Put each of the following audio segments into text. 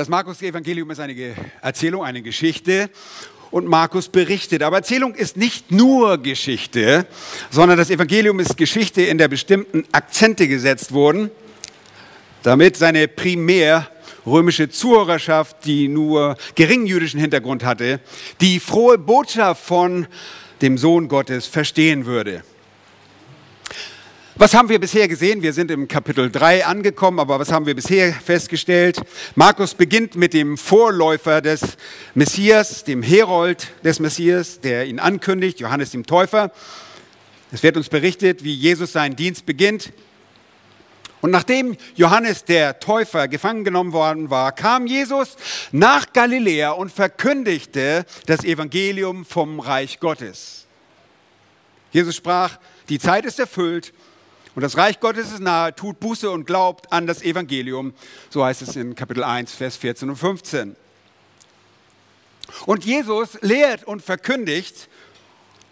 Das Markus-Evangelium ist eine Erzählung, eine Geschichte und Markus berichtet. Aber Erzählung ist nicht nur Geschichte, sondern das Evangelium ist Geschichte, in der bestimmten Akzente gesetzt wurden, damit seine primär römische Zuhörerschaft, die nur geringen jüdischen Hintergrund hatte, die frohe Botschaft von dem Sohn Gottes verstehen würde. Was haben wir bisher gesehen? Wir sind im Kapitel 3 angekommen, aber was haben wir bisher festgestellt? Markus beginnt mit dem Vorläufer des Messias, dem Herold des Messias, der ihn ankündigt, Johannes dem Täufer. Es wird uns berichtet, wie Jesus seinen Dienst beginnt. Und nachdem Johannes der Täufer gefangen genommen worden war, kam Jesus nach Galiläa und verkündigte das Evangelium vom Reich Gottes. Jesus sprach, die Zeit ist erfüllt und das Reich Gottes ist nahe, tut Buße und glaubt an das Evangelium. So heißt es in Kapitel 1, Vers 14 und 15. Und Jesus lehrt und verkündigt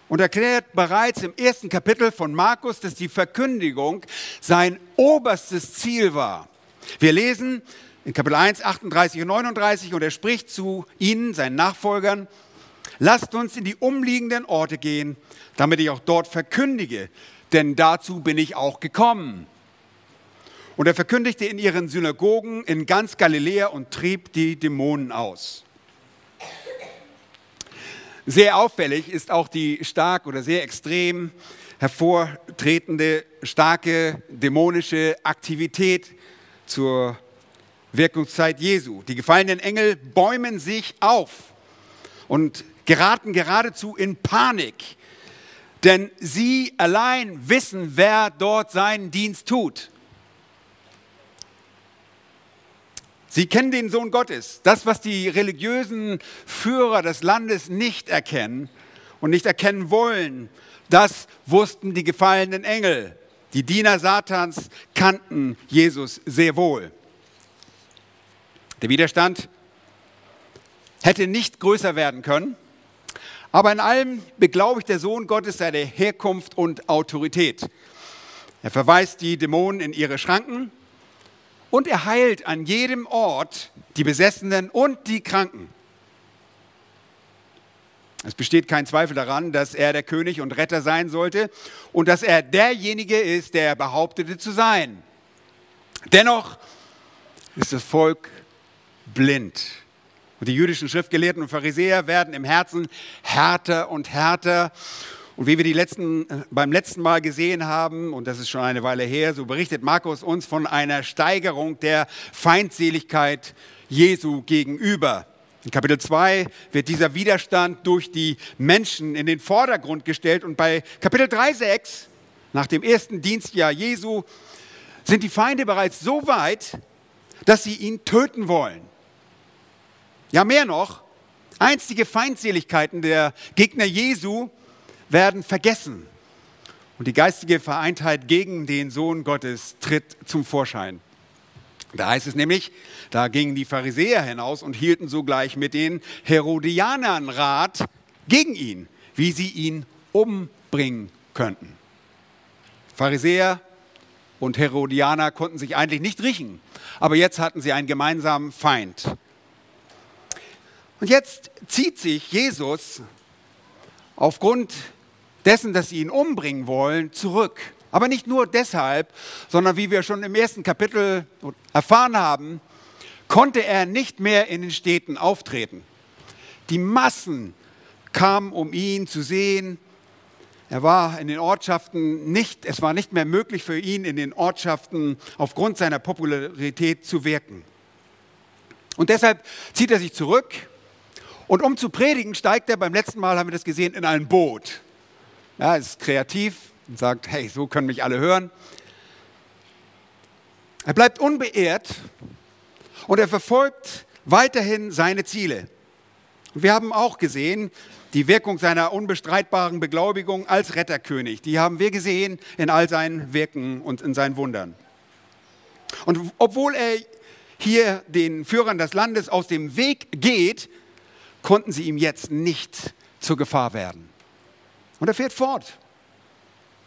und erklärt bereits im ersten Kapitel von Markus, dass die Verkündigung sein oberstes Ziel war. Wir lesen in Kapitel 1, 38 und 39 und er spricht zu ihnen, seinen Nachfolgern, lasst uns in die umliegenden Orte gehen, damit ich auch dort verkündige, denn dazu bin ich auch gekommen. Und er verkündigte in ihren Synagogen in ganz Galiläa und trieb die Dämonen aus. Sehr auffällig ist auch die stark oder sehr extrem hervortretende, starke dämonische Aktivität zur Wirkungszeit Jesu. Die gefallenen Engel bäumen sich auf und geraten geradezu in Panik denn sie allein wissen, wer dort seinen Dienst tut. Sie kennen den Sohn Gottes. Das, was die religiösen Führer des Landes nicht erkennen und nicht erkennen wollen, das wussten die gefallenen Engel. Die Diener Satans kannten Jesus sehr wohl. Der Widerstand hätte nicht größer werden können. Aber in allem beglaubigt der Sohn Gottes seine Herkunft und Autorität. Er verweist die Dämonen in ihre Schranken und er heilt an jedem Ort die Besessenen und die Kranken. Es besteht kein Zweifel daran, dass er der König und Retter sein sollte und dass er derjenige ist, der er behauptete zu sein. Dennoch ist das Volk blind und die jüdischen Schriftgelehrten und Pharisäer werden im Herzen härter und härter. Und wie wir die letzten, äh, beim letzten Mal gesehen haben, und das ist schon eine Weile her, so berichtet Markus uns von einer Steigerung der Feindseligkeit Jesu gegenüber. In Kapitel 2 wird dieser Widerstand durch die Menschen in den Vordergrund gestellt. Und bei Kapitel 3, 6, nach dem ersten Dienstjahr Jesu, sind die Feinde bereits so weit, dass sie ihn töten wollen. Ja, mehr noch, einstige Feindseligkeiten der Gegner Jesu werden vergessen. Und die geistige Vereintheit gegen den Sohn Gottes tritt zum Vorschein. Da heißt es nämlich, da gingen die Pharisäer hinaus und hielten sogleich mit den Herodianern Rat gegen ihn, wie sie ihn umbringen könnten. Pharisäer und Herodianer konnten sich eigentlich nicht riechen, aber jetzt hatten sie einen gemeinsamen Feind. Und jetzt zieht sich Jesus aufgrund dessen, dass sie ihn umbringen wollen, zurück. Aber nicht nur deshalb, sondern wie wir schon im ersten Kapitel erfahren haben, konnte er nicht mehr in den Städten auftreten. Die Massen kamen, um ihn zu sehen. Er war in den Ortschaften nicht, es war nicht mehr möglich für ihn, in den Ortschaften aufgrund seiner Popularität zu wirken. Und deshalb zieht er sich zurück und um zu predigen, steigt er, beim letzten Mal haben wir das gesehen, in ein Boot. Ja, ist kreativ und sagt, hey, so können mich alle hören. Er bleibt unbeehrt und er verfolgt weiterhin seine Ziele. Wir haben auch gesehen, die Wirkung seiner unbestreitbaren Beglaubigung als Retterkönig. Die haben wir gesehen in all seinen Wirken und in seinen Wundern. Und obwohl er hier den Führern des Landes aus dem Weg geht, konnten sie ihm jetzt nicht zur Gefahr werden. Und er fährt fort,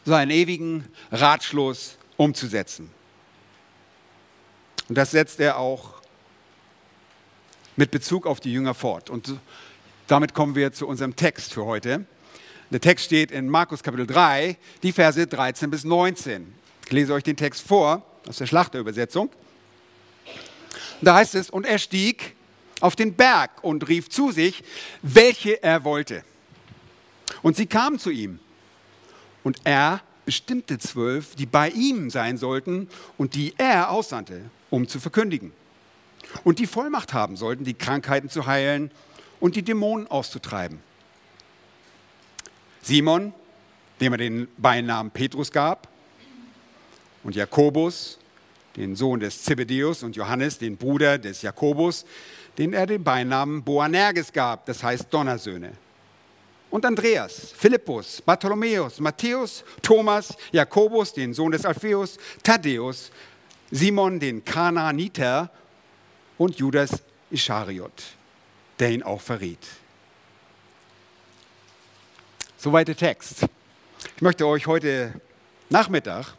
seinen ewigen Ratschluss umzusetzen. Und das setzt er auch mit Bezug auf die Jünger fort. Und damit kommen wir zu unserem Text für heute. Der Text steht in Markus Kapitel 3, die Verse 13 bis 19. Ich lese euch den Text vor aus der Schlachterübersetzung. Da heißt es, und er stieg auf den Berg und rief zu sich, welche er wollte. Und sie kamen zu ihm. Und er bestimmte zwölf, die bei ihm sein sollten und die er aussandte, um zu verkündigen. Und die Vollmacht haben sollten, die Krankheiten zu heilen und die Dämonen auszutreiben. Simon, dem er den Beinamen Petrus gab, und Jakobus, den Sohn des Zebedeus, und Johannes, den Bruder des Jakobus, den er den Beinamen Boanerges gab, das heißt Donnersöhne. Und Andreas, Philippus, Bartholomäus, Matthäus, Thomas, Jakobus, den Sohn des Alpheus, Thaddäus, Simon, den Kanaaniter und Judas Ischariot, der ihn auch verriet. Soweit der Text. Ich möchte euch heute Nachmittag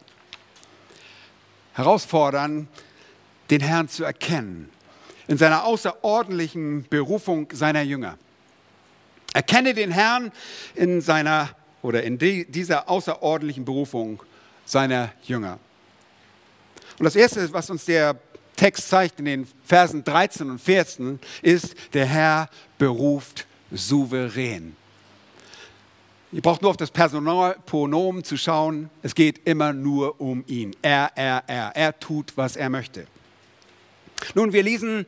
herausfordern, den Herrn zu erkennen in seiner außerordentlichen Berufung seiner Jünger. Erkenne den Herrn in seiner oder in dieser außerordentlichen Berufung seiner Jünger. Und das Erste, was uns der Text zeigt in den Versen 13 und 14, ist, der Herr beruft souverän. Ihr braucht nur auf das Personalpronomen zu schauen. Es geht immer nur um ihn. Er, er, er. Er tut, was er möchte. Nun, wir lesen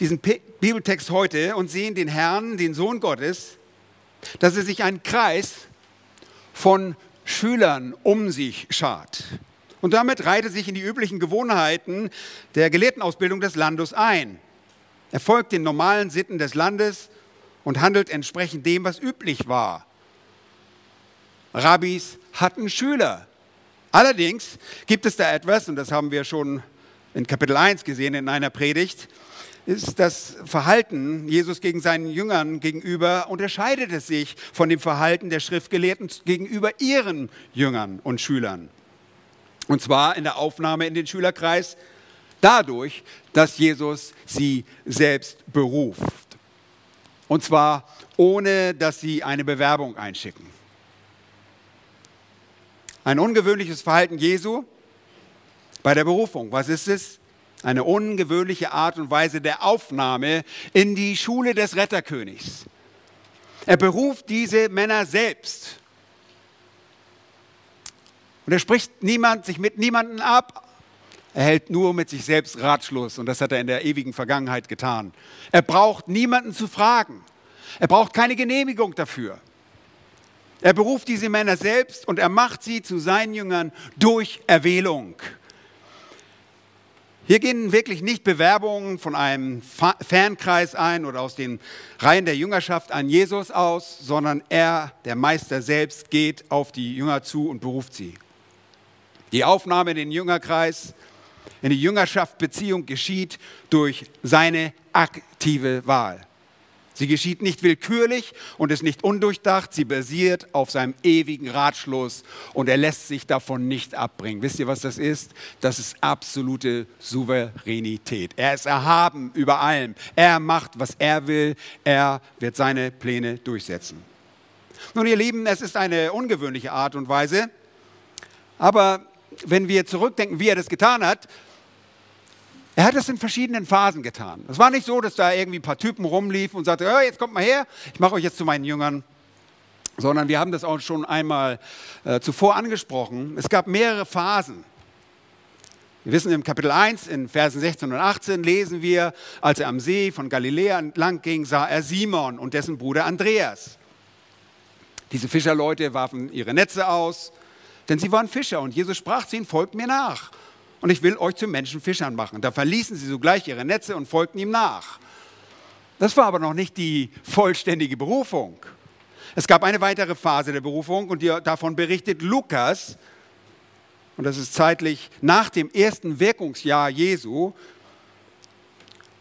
diesen Bibeltext heute und sehen den Herrn, den Sohn Gottes, dass er sich einen Kreis von Schülern um sich schart. Und damit reiht er sich in die üblichen Gewohnheiten der Gelehrtenausbildung des Landes ein. Er folgt den normalen Sitten des Landes und handelt entsprechend dem, was üblich war. Rabbis hatten Schüler. Allerdings gibt es da etwas, und das haben wir schon in Kapitel 1 gesehen in einer Predigt, ist das Verhalten Jesus gegen seinen Jüngern gegenüber unterscheidet es sich von dem Verhalten der Schriftgelehrten gegenüber ihren Jüngern und Schülern. Und zwar in der Aufnahme in den Schülerkreis dadurch, dass Jesus sie selbst beruft. Und zwar ohne, dass sie eine Bewerbung einschicken. Ein ungewöhnliches Verhalten Jesu bei der Berufung. Was ist es? Eine ungewöhnliche Art und Weise der Aufnahme in die Schule des Retterkönigs. Er beruft diese Männer selbst. Und er spricht niemand, sich mit niemandem ab. Er hält nur mit sich selbst Ratschluss und das hat er in der ewigen Vergangenheit getan. Er braucht niemanden zu fragen. Er braucht keine Genehmigung dafür. Er beruft diese Männer selbst und er macht sie zu seinen Jüngern durch Erwählung. Hier gehen wirklich nicht Bewerbungen von einem Fankreis ein oder aus den Reihen der Jüngerschaft an Jesus aus, sondern er, der Meister selbst, geht auf die Jünger zu und beruft sie. Die Aufnahme in den Jüngerkreis, in die Jüngerschaftsbeziehung geschieht durch seine aktive Wahl. Sie geschieht nicht willkürlich und ist nicht undurchdacht. Sie basiert auf seinem ewigen Ratschluss und er lässt sich davon nicht abbringen. Wisst ihr, was das ist? Das ist absolute Souveränität. Er ist erhaben über allem. Er macht, was er will. Er wird seine Pläne durchsetzen. Nun, ihr Lieben, es ist eine ungewöhnliche Art und Weise. Aber wenn wir zurückdenken, wie er das getan hat, er hat es in verschiedenen Phasen getan. Es war nicht so, dass da irgendwie ein paar Typen rumliefen und sagte, oh, jetzt kommt mal her, ich mache euch jetzt zu meinen Jüngern. Sondern wir haben das auch schon einmal äh, zuvor angesprochen. Es gab mehrere Phasen. Wir wissen im Kapitel 1, in Versen 16 und 18 lesen wir, als er am See von Galiläa entlang ging, sah er Simon und dessen Bruder Andreas. Diese Fischerleute warfen ihre Netze aus, denn sie waren Fischer und Jesus sprach zu ihnen, folgt mir nach und ich will euch zu Menschenfischern machen. Da verließen sie sogleich ihre Netze und folgten ihm nach. Das war aber noch nicht die vollständige Berufung. Es gab eine weitere Phase der Berufung und davon berichtet Lukas. Und das ist zeitlich nach dem ersten Wirkungsjahr Jesu.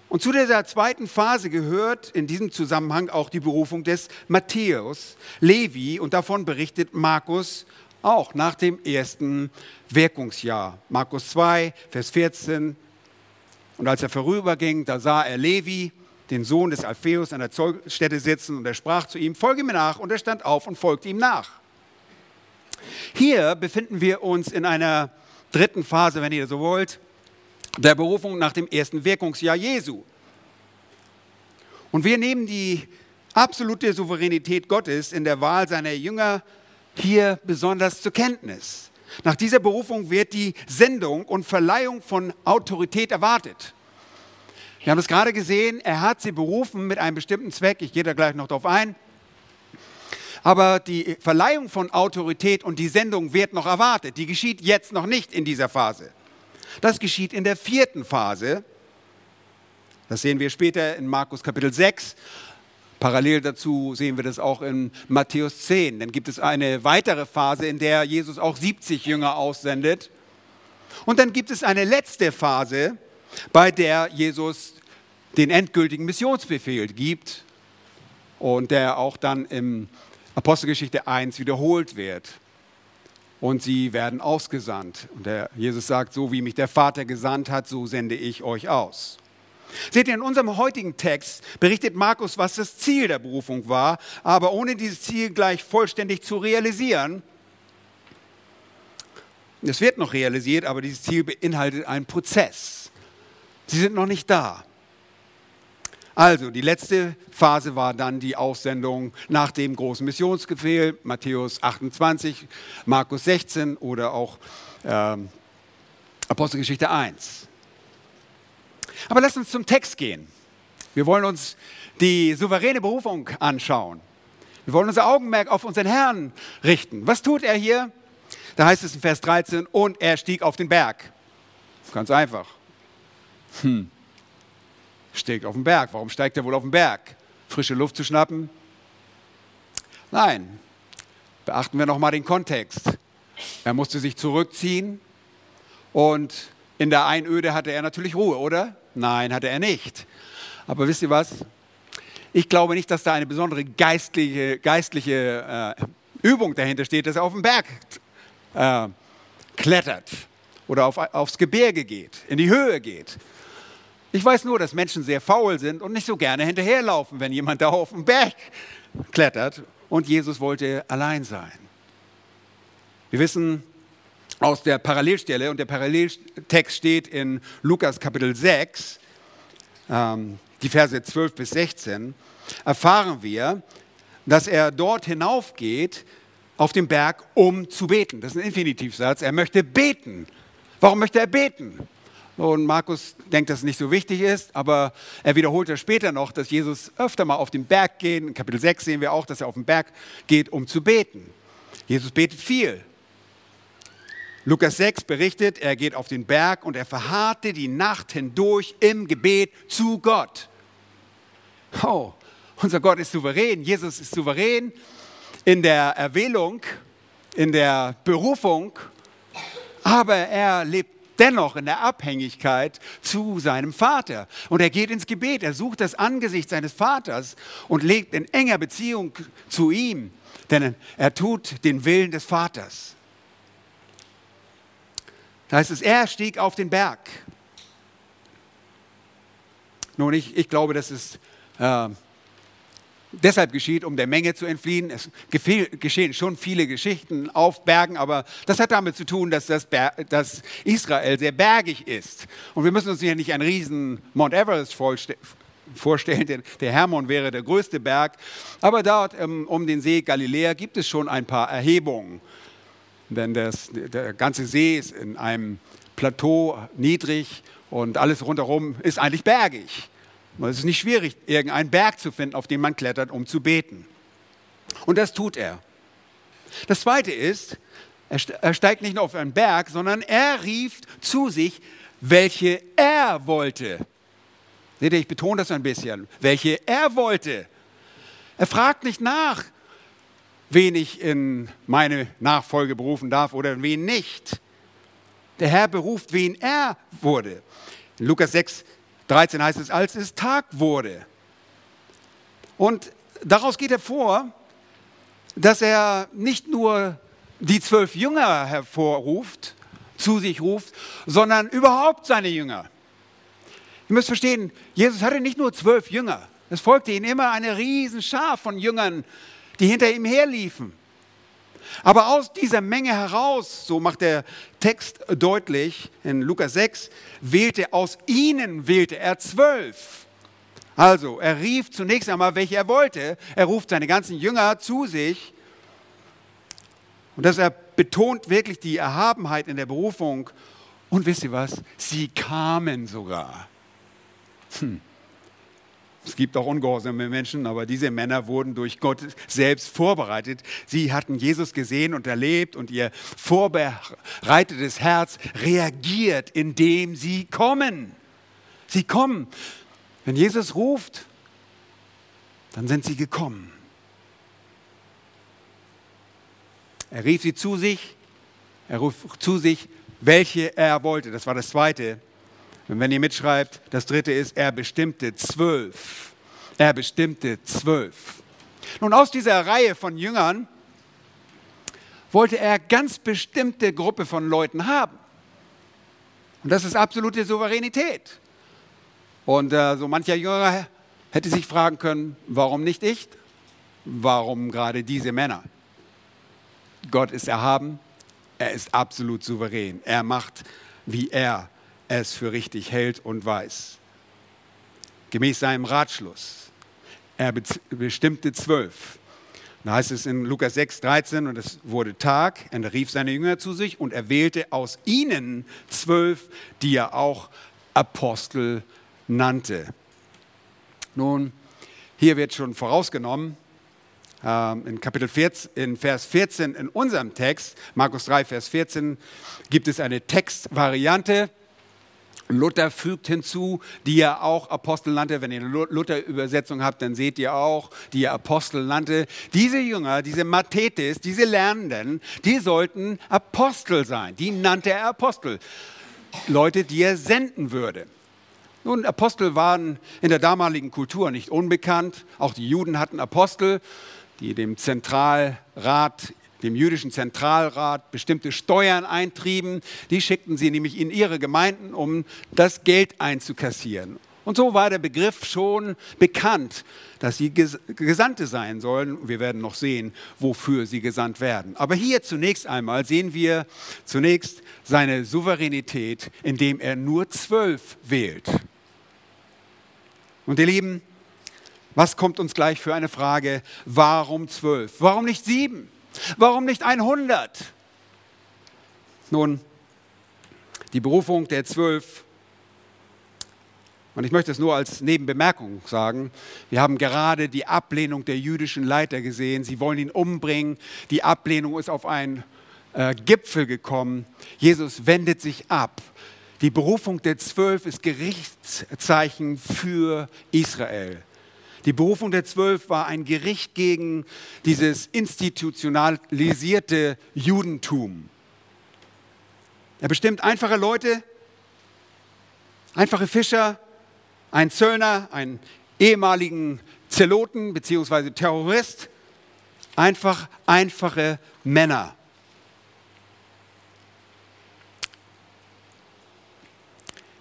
Und zu dieser zweiten Phase gehört in diesem Zusammenhang auch die Berufung des Matthäus, Levi und davon berichtet Markus auch nach dem ersten Wirkungsjahr. Markus 2, Vers 14. Und als er vorüberging, da sah er Levi, den Sohn des Alpheus, an der Zollstätte sitzen und er sprach zu ihm, folge mir nach und er stand auf und folgte ihm nach. Hier befinden wir uns in einer dritten Phase, wenn ihr so wollt, der Berufung nach dem ersten Wirkungsjahr Jesu. Und wir nehmen die absolute Souveränität Gottes in der Wahl seiner Jünger hier besonders zur Kenntnis. Nach dieser Berufung wird die Sendung und Verleihung von Autorität erwartet. Wir haben es gerade gesehen, er hat sie berufen mit einem bestimmten Zweck. Ich gehe da gleich noch darauf ein. Aber die Verleihung von Autorität und die Sendung wird noch erwartet. Die geschieht jetzt noch nicht in dieser Phase. Das geschieht in der vierten Phase. Das sehen wir später in Markus Kapitel 6. Parallel dazu sehen wir das auch in Matthäus 10. Dann gibt es eine weitere Phase, in der Jesus auch 70 Jünger aussendet. Und dann gibt es eine letzte Phase, bei der Jesus den endgültigen Missionsbefehl gibt und der auch dann im Apostelgeschichte 1 wiederholt wird. Und sie werden ausgesandt. Und der Jesus sagt, so wie mich der Vater gesandt hat, so sende ich euch aus. Seht ihr, in unserem heutigen Text berichtet Markus, was das Ziel der Berufung war, aber ohne dieses Ziel gleich vollständig zu realisieren. Es wird noch realisiert, aber dieses Ziel beinhaltet einen Prozess. Sie sind noch nicht da. Also, die letzte Phase war dann die Aussendung nach dem großen Missionsbefehl, Matthäus 28, Markus 16 oder auch ähm, Apostelgeschichte 1. Aber lass uns zum Text gehen. Wir wollen uns die souveräne Berufung anschauen. Wir wollen unser Augenmerk auf unseren Herrn richten. Was tut er hier? Da heißt es in Vers 13, und er stieg auf den Berg. Ganz einfach. Hm steigt auf den Berg. Warum steigt er wohl auf den Berg? Frische Luft zu schnappen? Nein. Beachten wir nochmal den Kontext. Er musste sich zurückziehen und in der Einöde hatte er natürlich Ruhe, oder? Nein, hatte er nicht. Aber wisst ihr was? Ich glaube nicht, dass da eine besondere geistliche, geistliche äh, Übung dahinter steht, dass er auf den Berg äh, klettert oder auf, aufs Gebirge geht, in die Höhe geht. Ich weiß nur, dass Menschen sehr faul sind und nicht so gerne hinterherlaufen, wenn jemand da auf den Berg klettert. Und Jesus wollte allein sein. Wir wissen aus der Parallelstelle, und der Paralleltext steht in Lukas Kapitel 6, ähm, die Verse 12 bis 16, erfahren wir, dass er dort hinaufgeht auf den Berg, um zu beten. Das ist ein Infinitivsatz. Er möchte beten. Warum möchte er beten? Und Markus denkt, dass es nicht so wichtig ist, aber er wiederholt ja später noch, dass Jesus öfter mal auf den Berg geht. In Kapitel 6 sehen wir auch, dass er auf den Berg geht, um zu beten. Jesus betet viel. Lukas 6 berichtet, er geht auf den Berg und er verharrte die Nacht hindurch im Gebet zu Gott. Oh, unser Gott ist souverän, Jesus ist souverän in der Erwählung, in der Berufung, aber er lebt dennoch in der Abhängigkeit zu seinem Vater. Und er geht ins Gebet, er sucht das Angesicht seines Vaters und lebt in enger Beziehung zu ihm, denn er tut den Willen des Vaters. Da heißt es, er stieg auf den Berg. Nun, ich, ich glaube, das ist äh, deshalb geschieht, um der Menge zu entfliehen. Es geschehen schon viele Geschichten auf Bergen, aber das hat damit zu tun, dass, das dass Israel sehr bergig ist. Und wir müssen uns hier nicht einen riesen Mount Everest vorstellen, der Hermon wäre der größte Berg. Aber dort ähm, um den See Galiläa gibt es schon ein paar Erhebungen. Denn das, der ganze See ist in einem Plateau niedrig und alles rundherum ist eigentlich bergig. Es ist nicht schwierig, irgendeinen Berg zu finden, auf den man klettert, um zu beten. Und das tut er. Das Zweite ist, er steigt nicht nur auf einen Berg, sondern er rief zu sich, welche er wollte. Seht ihr, ich betone das ein bisschen. Welche er wollte. Er fragt nicht nach, wen ich in meine Nachfolge berufen darf oder wen nicht. Der Herr beruft, wen er wurde. In Lukas 6, 13 heißt es, als es Tag wurde. Und daraus geht hervor, dass er nicht nur die zwölf Jünger hervorruft, zu sich ruft, sondern überhaupt seine Jünger. Ihr müsst verstehen, Jesus hatte nicht nur zwölf Jünger. Es folgte ihm immer eine Riesenschar von Jüngern, die hinter ihm herliefen. Aber aus dieser Menge heraus, so macht der Text deutlich in Lukas 6, wählte aus ihnen wählte er zwölf. Also, er rief zunächst einmal, welche er wollte. Er ruft seine ganzen Jünger zu sich. Und das er betont wirklich die Erhabenheit in der Berufung. Und wisst ihr was? Sie kamen sogar. Hm. Es gibt auch ungehorsame Menschen, aber diese Männer wurden durch Gott selbst vorbereitet. Sie hatten Jesus gesehen und erlebt und ihr vorbereitetes Herz reagiert, indem sie kommen. Sie kommen. Wenn Jesus ruft, dann sind sie gekommen. Er rief sie zu sich, er ruft zu sich, welche er wollte. Das war das Zweite. Und wenn ihr mitschreibt, das dritte ist, er bestimmte zwölf. Er bestimmte zwölf. Nun, aus dieser Reihe von Jüngern wollte er ganz bestimmte Gruppe von Leuten haben. Und das ist absolute Souveränität. Und äh, so mancher Jünger hätte sich fragen können, warum nicht ich? Warum gerade diese Männer? Gott ist erhaben, er ist absolut souverän. Er macht, wie er es für richtig hält und weiß. Gemäß seinem Ratschluss. Er bestimmte zwölf. Da heißt es in Lukas 6, 13, und es wurde Tag, und er rief seine Jünger zu sich und er wählte aus ihnen zwölf, die er auch Apostel nannte. Nun, hier wird schon vorausgenommen, ähm, in Kapitel 14, in Vers 14 in unserem Text, Markus 3, Vers 14, gibt es eine Textvariante, Luther fügt hinzu, die er auch Apostel nannte. Wenn ihr eine Luther-Übersetzung habt, dann seht ihr auch, die er Apostel nannte. Diese Jünger, diese Mathetes, diese Lernenden, die sollten Apostel sein. Die nannte er Apostel. Leute, die er senden würde. Nun, Apostel waren in der damaligen Kultur nicht unbekannt. Auch die Juden hatten Apostel, die dem Zentralrat dem jüdischen Zentralrat bestimmte Steuern eintrieben. Die schickten sie nämlich in ihre Gemeinden, um das Geld einzukassieren. Und so war der Begriff schon bekannt, dass sie Gesandte sein sollen. Wir werden noch sehen, wofür sie gesandt werden. Aber hier zunächst einmal sehen wir zunächst seine Souveränität, indem er nur zwölf wählt. Und ihr Lieben, was kommt uns gleich für eine Frage? Warum zwölf? Warum nicht sieben? Warum nicht 100? Nun, die Berufung der Zwölf, und ich möchte es nur als Nebenbemerkung sagen, wir haben gerade die Ablehnung der jüdischen Leiter gesehen. Sie wollen ihn umbringen. Die Ablehnung ist auf einen äh, Gipfel gekommen. Jesus wendet sich ab. Die Berufung der Zwölf ist Gerichtszeichen für Israel. Die Berufung der Zwölf war ein Gericht gegen dieses institutionalisierte Judentum. Er bestimmt einfache Leute, einfache Fischer, einen Zöllner, einen ehemaligen Zeloten bzw. Terrorist, einfach einfache Männer.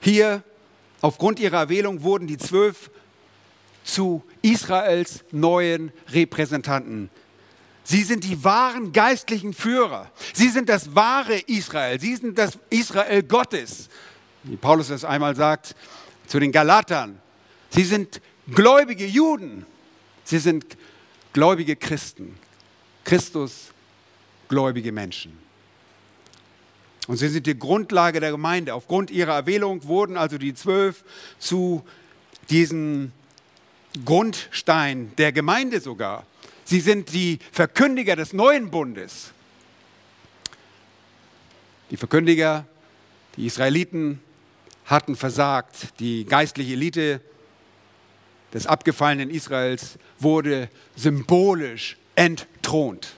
Hier, aufgrund ihrer Erwählung, wurden die zwölf zu Israels neuen Repräsentanten. Sie sind die wahren geistlichen Führer. Sie sind das wahre Israel. Sie sind das Israel Gottes. Wie Paulus es einmal sagt zu den Galatern. Sie sind gläubige Juden. Sie sind gläubige Christen. Christus gläubige Menschen. Und sie sind die Grundlage der Gemeinde. Aufgrund ihrer Erwählung wurden also die zwölf zu diesen Grundstein der Gemeinde sogar. Sie sind die Verkündiger des neuen Bundes. Die Verkündiger, die Israeliten hatten versagt. Die geistliche Elite des abgefallenen Israels wurde symbolisch entthront.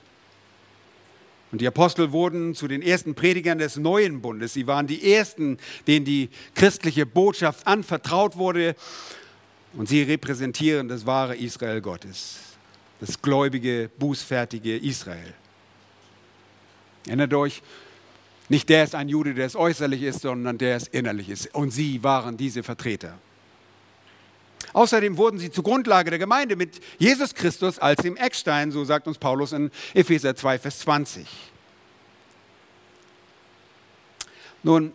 Und die Apostel wurden zu den ersten Predigern des neuen Bundes. Sie waren die ersten, denen die christliche Botschaft anvertraut wurde. Und sie repräsentieren das wahre Israel Gottes, das gläubige, bußfertige Israel. Erinnert euch, nicht der ist ein Jude, der es äußerlich ist, sondern der es innerlich ist. Und sie waren diese Vertreter. Außerdem wurden sie zur Grundlage der Gemeinde mit Jesus Christus als dem Eckstein, so sagt uns Paulus in Epheser 2, Vers 20. Nun,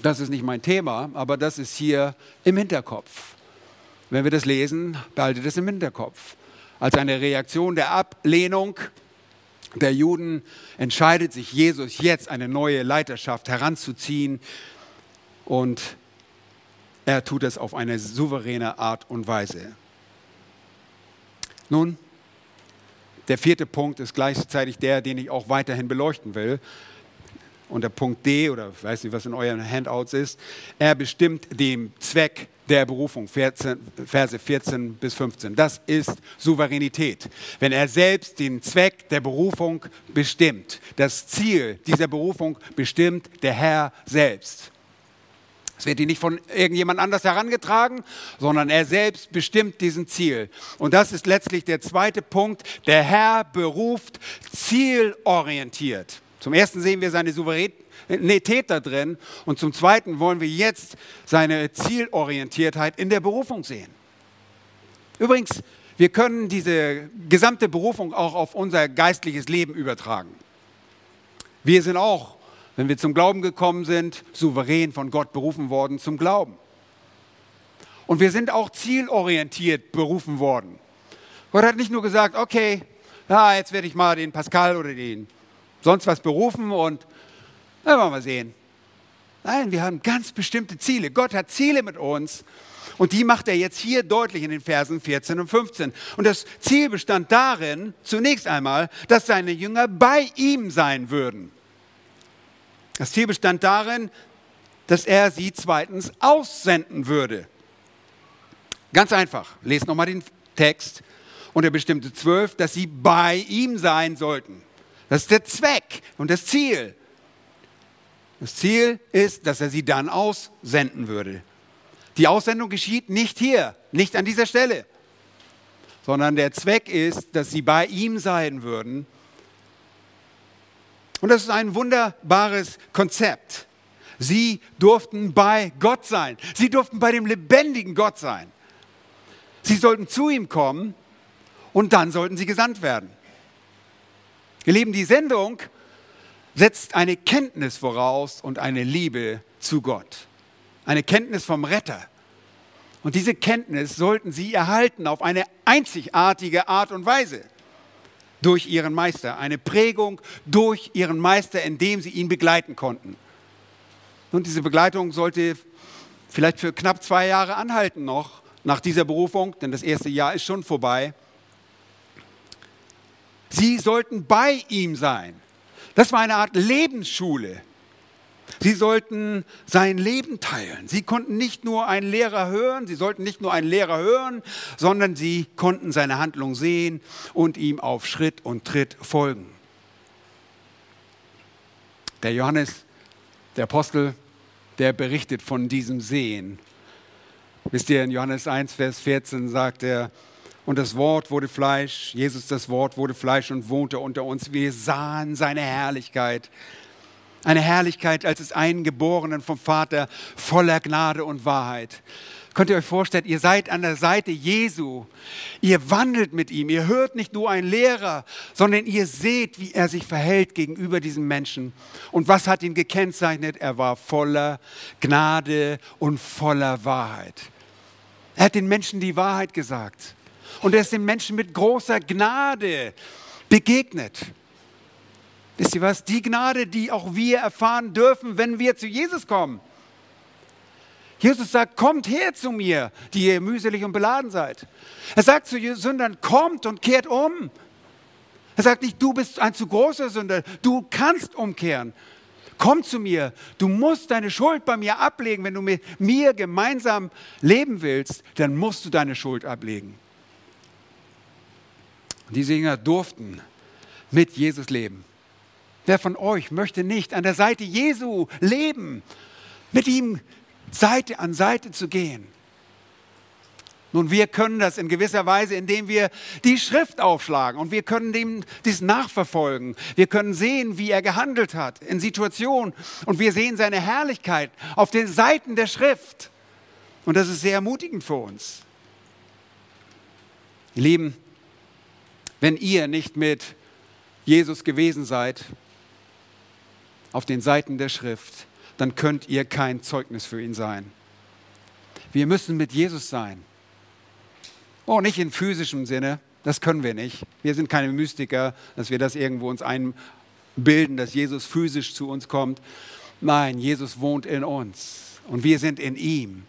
das ist nicht mein Thema, aber das ist hier im Hinterkopf. Wenn wir das lesen, behaltet es im Hinterkopf. Als eine Reaktion der Ablehnung der Juden entscheidet sich Jesus jetzt eine neue Leiterschaft heranzuziehen und er tut es auf eine souveräne Art und Weise. Nun, der vierte Punkt ist gleichzeitig der, den ich auch weiterhin beleuchten will. Und der Punkt D, oder ich weiß nicht, was in euren Handouts ist, er bestimmt den Zweck der Berufung, 14, Verse 14 bis 15. Das ist Souveränität. Wenn er selbst den Zweck der Berufung bestimmt, das Ziel dieser Berufung bestimmt der Herr selbst. Es wird ihn nicht von irgendjemand anders herangetragen, sondern er selbst bestimmt diesen Ziel. Und das ist letztlich der zweite Punkt. Der Herr beruft zielorientiert. Zum ersten sehen wir seine Souveränität da drin und zum zweiten wollen wir jetzt seine Zielorientiertheit in der Berufung sehen. Übrigens, wir können diese gesamte Berufung auch auf unser geistliches Leben übertragen. Wir sind auch wenn wir zum Glauben gekommen sind, souverän von Gott berufen worden zum Glauben. Und wir sind auch zielorientiert berufen worden. Gott hat nicht nur gesagt, okay, ja, jetzt werde ich mal den Pascal oder den sonst was berufen und na, wollen wir sehen. Nein, wir haben ganz bestimmte Ziele. Gott hat Ziele mit uns und die macht er jetzt hier deutlich in den Versen 14 und 15. Und das Ziel bestand darin, zunächst einmal, dass seine Jünger bei ihm sein würden. Das Ziel bestand darin, dass er sie zweitens aussenden würde. Ganz einfach. Lest nochmal den Text. Und er bestimmte zwölf, dass sie bei ihm sein sollten. Das ist der Zweck und das Ziel. Das Ziel ist, dass er sie dann aussenden würde. Die Aussendung geschieht nicht hier, nicht an dieser Stelle, sondern der Zweck ist, dass sie bei ihm sein würden und das ist ein wunderbares Konzept. Sie durften bei Gott sein. Sie durften bei dem lebendigen Gott sein. Sie sollten zu ihm kommen und dann sollten sie gesandt werden. Ihr Lieben, die Sendung setzt eine Kenntnis voraus und eine Liebe zu Gott. Eine Kenntnis vom Retter. Und diese Kenntnis sollten sie erhalten auf eine einzigartige Art und Weise durch ihren Meister, eine Prägung durch ihren Meister, indem sie ihn begleiten konnten. Und diese Begleitung sollte vielleicht für knapp zwei Jahre anhalten noch nach dieser Berufung, denn das erste Jahr ist schon vorbei. Sie sollten bei ihm sein. Das war eine Art Lebensschule. Sie sollten sein Leben teilen. Sie konnten nicht nur einen Lehrer hören, sie sollten nicht nur einen Lehrer hören, sondern sie konnten seine Handlung sehen und ihm auf Schritt und Tritt folgen. Der Johannes, der Apostel, der berichtet von diesem Sehen. Wisst ihr, in Johannes 1, Vers 14 sagt er, und das Wort wurde Fleisch, Jesus das Wort wurde Fleisch und wohnte unter uns. Wir sahen seine Herrlichkeit, eine Herrlichkeit als des Eingeborenen vom Vater voller Gnade und Wahrheit. Könnt ihr euch vorstellen, ihr seid an der Seite Jesu. Ihr wandelt mit ihm. Ihr hört nicht nur einen Lehrer, sondern ihr seht, wie er sich verhält gegenüber diesem Menschen. Und was hat ihn gekennzeichnet? Er war voller Gnade und voller Wahrheit. Er hat den Menschen die Wahrheit gesagt. Und er ist den Menschen mit großer Gnade begegnet. Wisst ihr was? Die Gnade, die auch wir erfahren dürfen, wenn wir zu Jesus kommen. Jesus sagt, kommt her zu mir, die ihr mühselig und beladen seid. Er sagt zu Sündern, kommt und kehrt um. Er sagt nicht, du bist ein zu großer Sünder, du kannst umkehren. Komm zu mir, du musst deine Schuld bei mir ablegen. Wenn du mit mir gemeinsam leben willst, dann musst du deine Schuld ablegen. Diese Jünger durften mit Jesus leben. Wer von euch möchte nicht an der Seite Jesu leben, mit ihm Seite an Seite zu gehen? Nun, wir können das in gewisser Weise, indem wir die Schrift aufschlagen und wir können dem dies nachverfolgen. Wir können sehen, wie er gehandelt hat in Situationen und wir sehen seine Herrlichkeit auf den Seiten der Schrift. Und das ist sehr ermutigend für uns. Ihr Lieben, wenn ihr nicht mit Jesus gewesen seid, auf den Seiten der Schrift, dann könnt ihr kein Zeugnis für ihn sein. Wir müssen mit Jesus sein. Oh, nicht in physischem Sinne, das können wir nicht. Wir sind keine Mystiker, dass wir das irgendwo uns einbilden, dass Jesus physisch zu uns kommt. Nein, Jesus wohnt in uns und wir sind in ihm.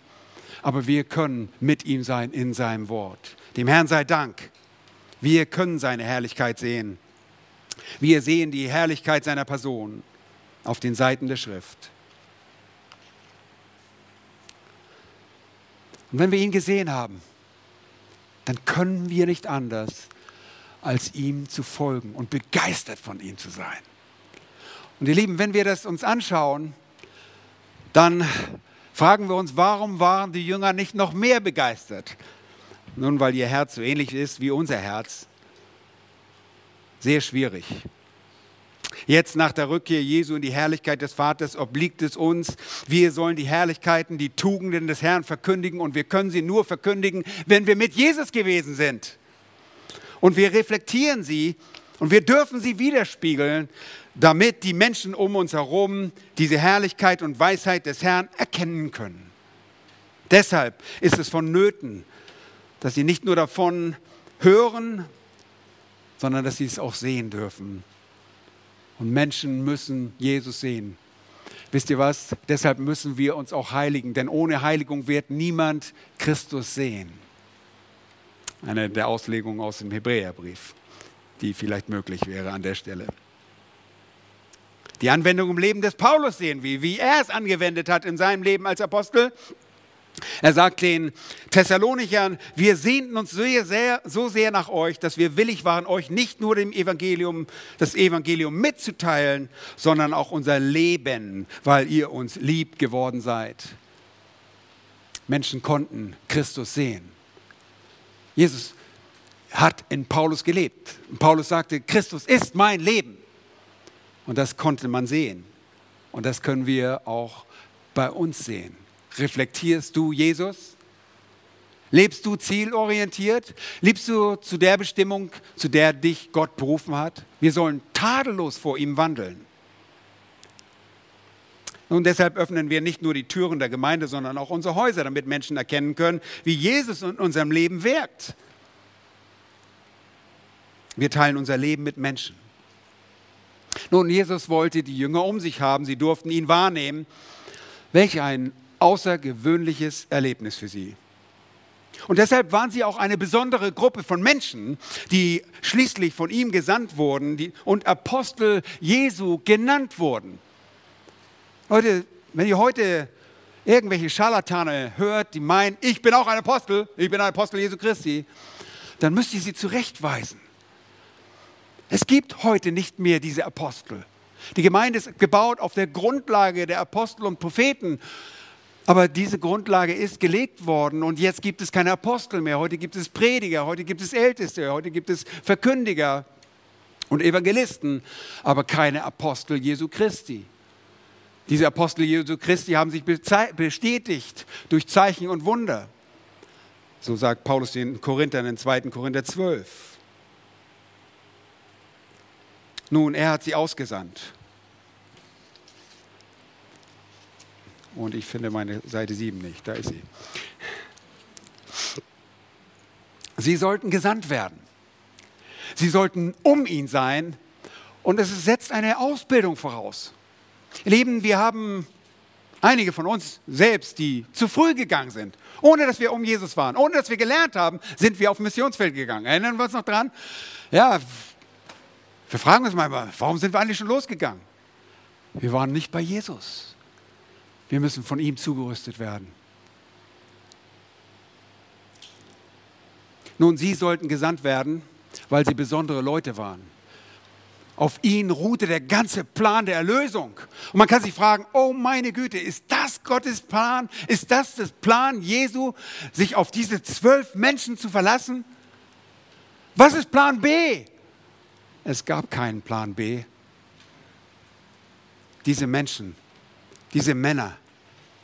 Aber wir können mit ihm sein in seinem Wort. Dem Herrn sei Dank. Wir können seine Herrlichkeit sehen. Wir sehen die Herrlichkeit seiner Person auf den Seiten der Schrift. Und wenn wir ihn gesehen haben, dann können wir nicht anders, als ihm zu folgen und begeistert von ihm zu sein. Und ihr Lieben, wenn wir das uns anschauen, dann fragen wir uns, warum waren die Jünger nicht noch mehr begeistert? Nun, weil ihr Herz so ähnlich ist wie unser Herz. Sehr schwierig. Jetzt nach der Rückkehr Jesu in die Herrlichkeit des Vaters obliegt es uns. Wir sollen die Herrlichkeiten, die Tugenden des Herrn verkündigen und wir können sie nur verkündigen, wenn wir mit Jesus gewesen sind. Und wir reflektieren sie und wir dürfen sie widerspiegeln, damit die Menschen um uns herum diese Herrlichkeit und Weisheit des Herrn erkennen können. Deshalb ist es vonnöten, dass sie nicht nur davon hören, sondern dass sie es auch sehen dürfen. Und Menschen müssen Jesus sehen. Wisst ihr was? Deshalb müssen wir uns auch heiligen, denn ohne Heiligung wird niemand Christus sehen. Eine der Auslegungen aus dem Hebräerbrief, die vielleicht möglich wäre an der Stelle. Die Anwendung im Leben des Paulus sehen wir, wie er es angewendet hat in seinem Leben als Apostel er sagt den Thessalonichern, wir sehnten uns sehr, sehr, so sehr nach euch, dass wir willig waren, euch nicht nur dem Evangelium, das Evangelium mitzuteilen, sondern auch unser Leben, weil ihr uns lieb geworden seid. Menschen konnten Christus sehen. Jesus hat in Paulus gelebt. Paulus sagte, Christus ist mein Leben. Und das konnte man sehen. Und das können wir auch bei uns sehen. Reflektierst du Jesus? Lebst du zielorientiert? Lebst du zu der Bestimmung, zu der dich Gott berufen hat? Wir sollen tadellos vor ihm wandeln. Und deshalb öffnen wir nicht nur die Türen der Gemeinde, sondern auch unsere Häuser, damit Menschen erkennen können, wie Jesus in unserem Leben wirkt. Wir teilen unser Leben mit Menschen. Nun, Jesus wollte die Jünger um sich haben, sie durften ihn wahrnehmen. Welch ein außergewöhnliches Erlebnis für sie. Und deshalb waren sie auch eine besondere Gruppe von Menschen, die schließlich von ihm gesandt wurden und Apostel Jesu genannt wurden. Leute, wenn ihr heute irgendwelche Scharlatane hört, die meinen, ich bin auch ein Apostel, ich bin ein Apostel Jesu Christi, dann müsst ihr sie zurechtweisen. Es gibt heute nicht mehr diese Apostel. Die Gemeinde ist gebaut auf der Grundlage der Apostel und Propheten. Aber diese Grundlage ist gelegt worden und jetzt gibt es keine Apostel mehr. Heute gibt es Prediger, heute gibt es Älteste, heute gibt es Verkündiger und Evangelisten, aber keine Apostel Jesu Christi. Diese Apostel Jesu Christi haben sich bestätigt durch Zeichen und Wunder. So sagt Paulus den Korinthern in 2. Korinther 12. Nun, er hat sie ausgesandt. Und ich finde meine Seite 7 nicht. Da ist sie. Sie sollten gesandt werden. Sie sollten um ihn sein. Und es setzt eine Ausbildung voraus. Lieben, wir haben einige von uns selbst, die zu früh gegangen sind, ohne dass wir um Jesus waren, ohne dass wir gelernt haben, sind wir auf Missionsfeld gegangen. Erinnern wir uns noch dran? Ja, wir fragen uns mal, warum sind wir eigentlich schon losgegangen? Wir waren nicht bei Jesus. Wir müssen von ihm zugerüstet werden. Nun, sie sollten gesandt werden, weil sie besondere Leute waren. Auf ihn ruhte der ganze Plan der Erlösung. Und man kann sich fragen, oh meine Güte, ist das Gottes Plan? Ist das das Plan Jesu, sich auf diese zwölf Menschen zu verlassen? Was ist Plan B? Es gab keinen Plan B. Diese Menschen, diese Männer,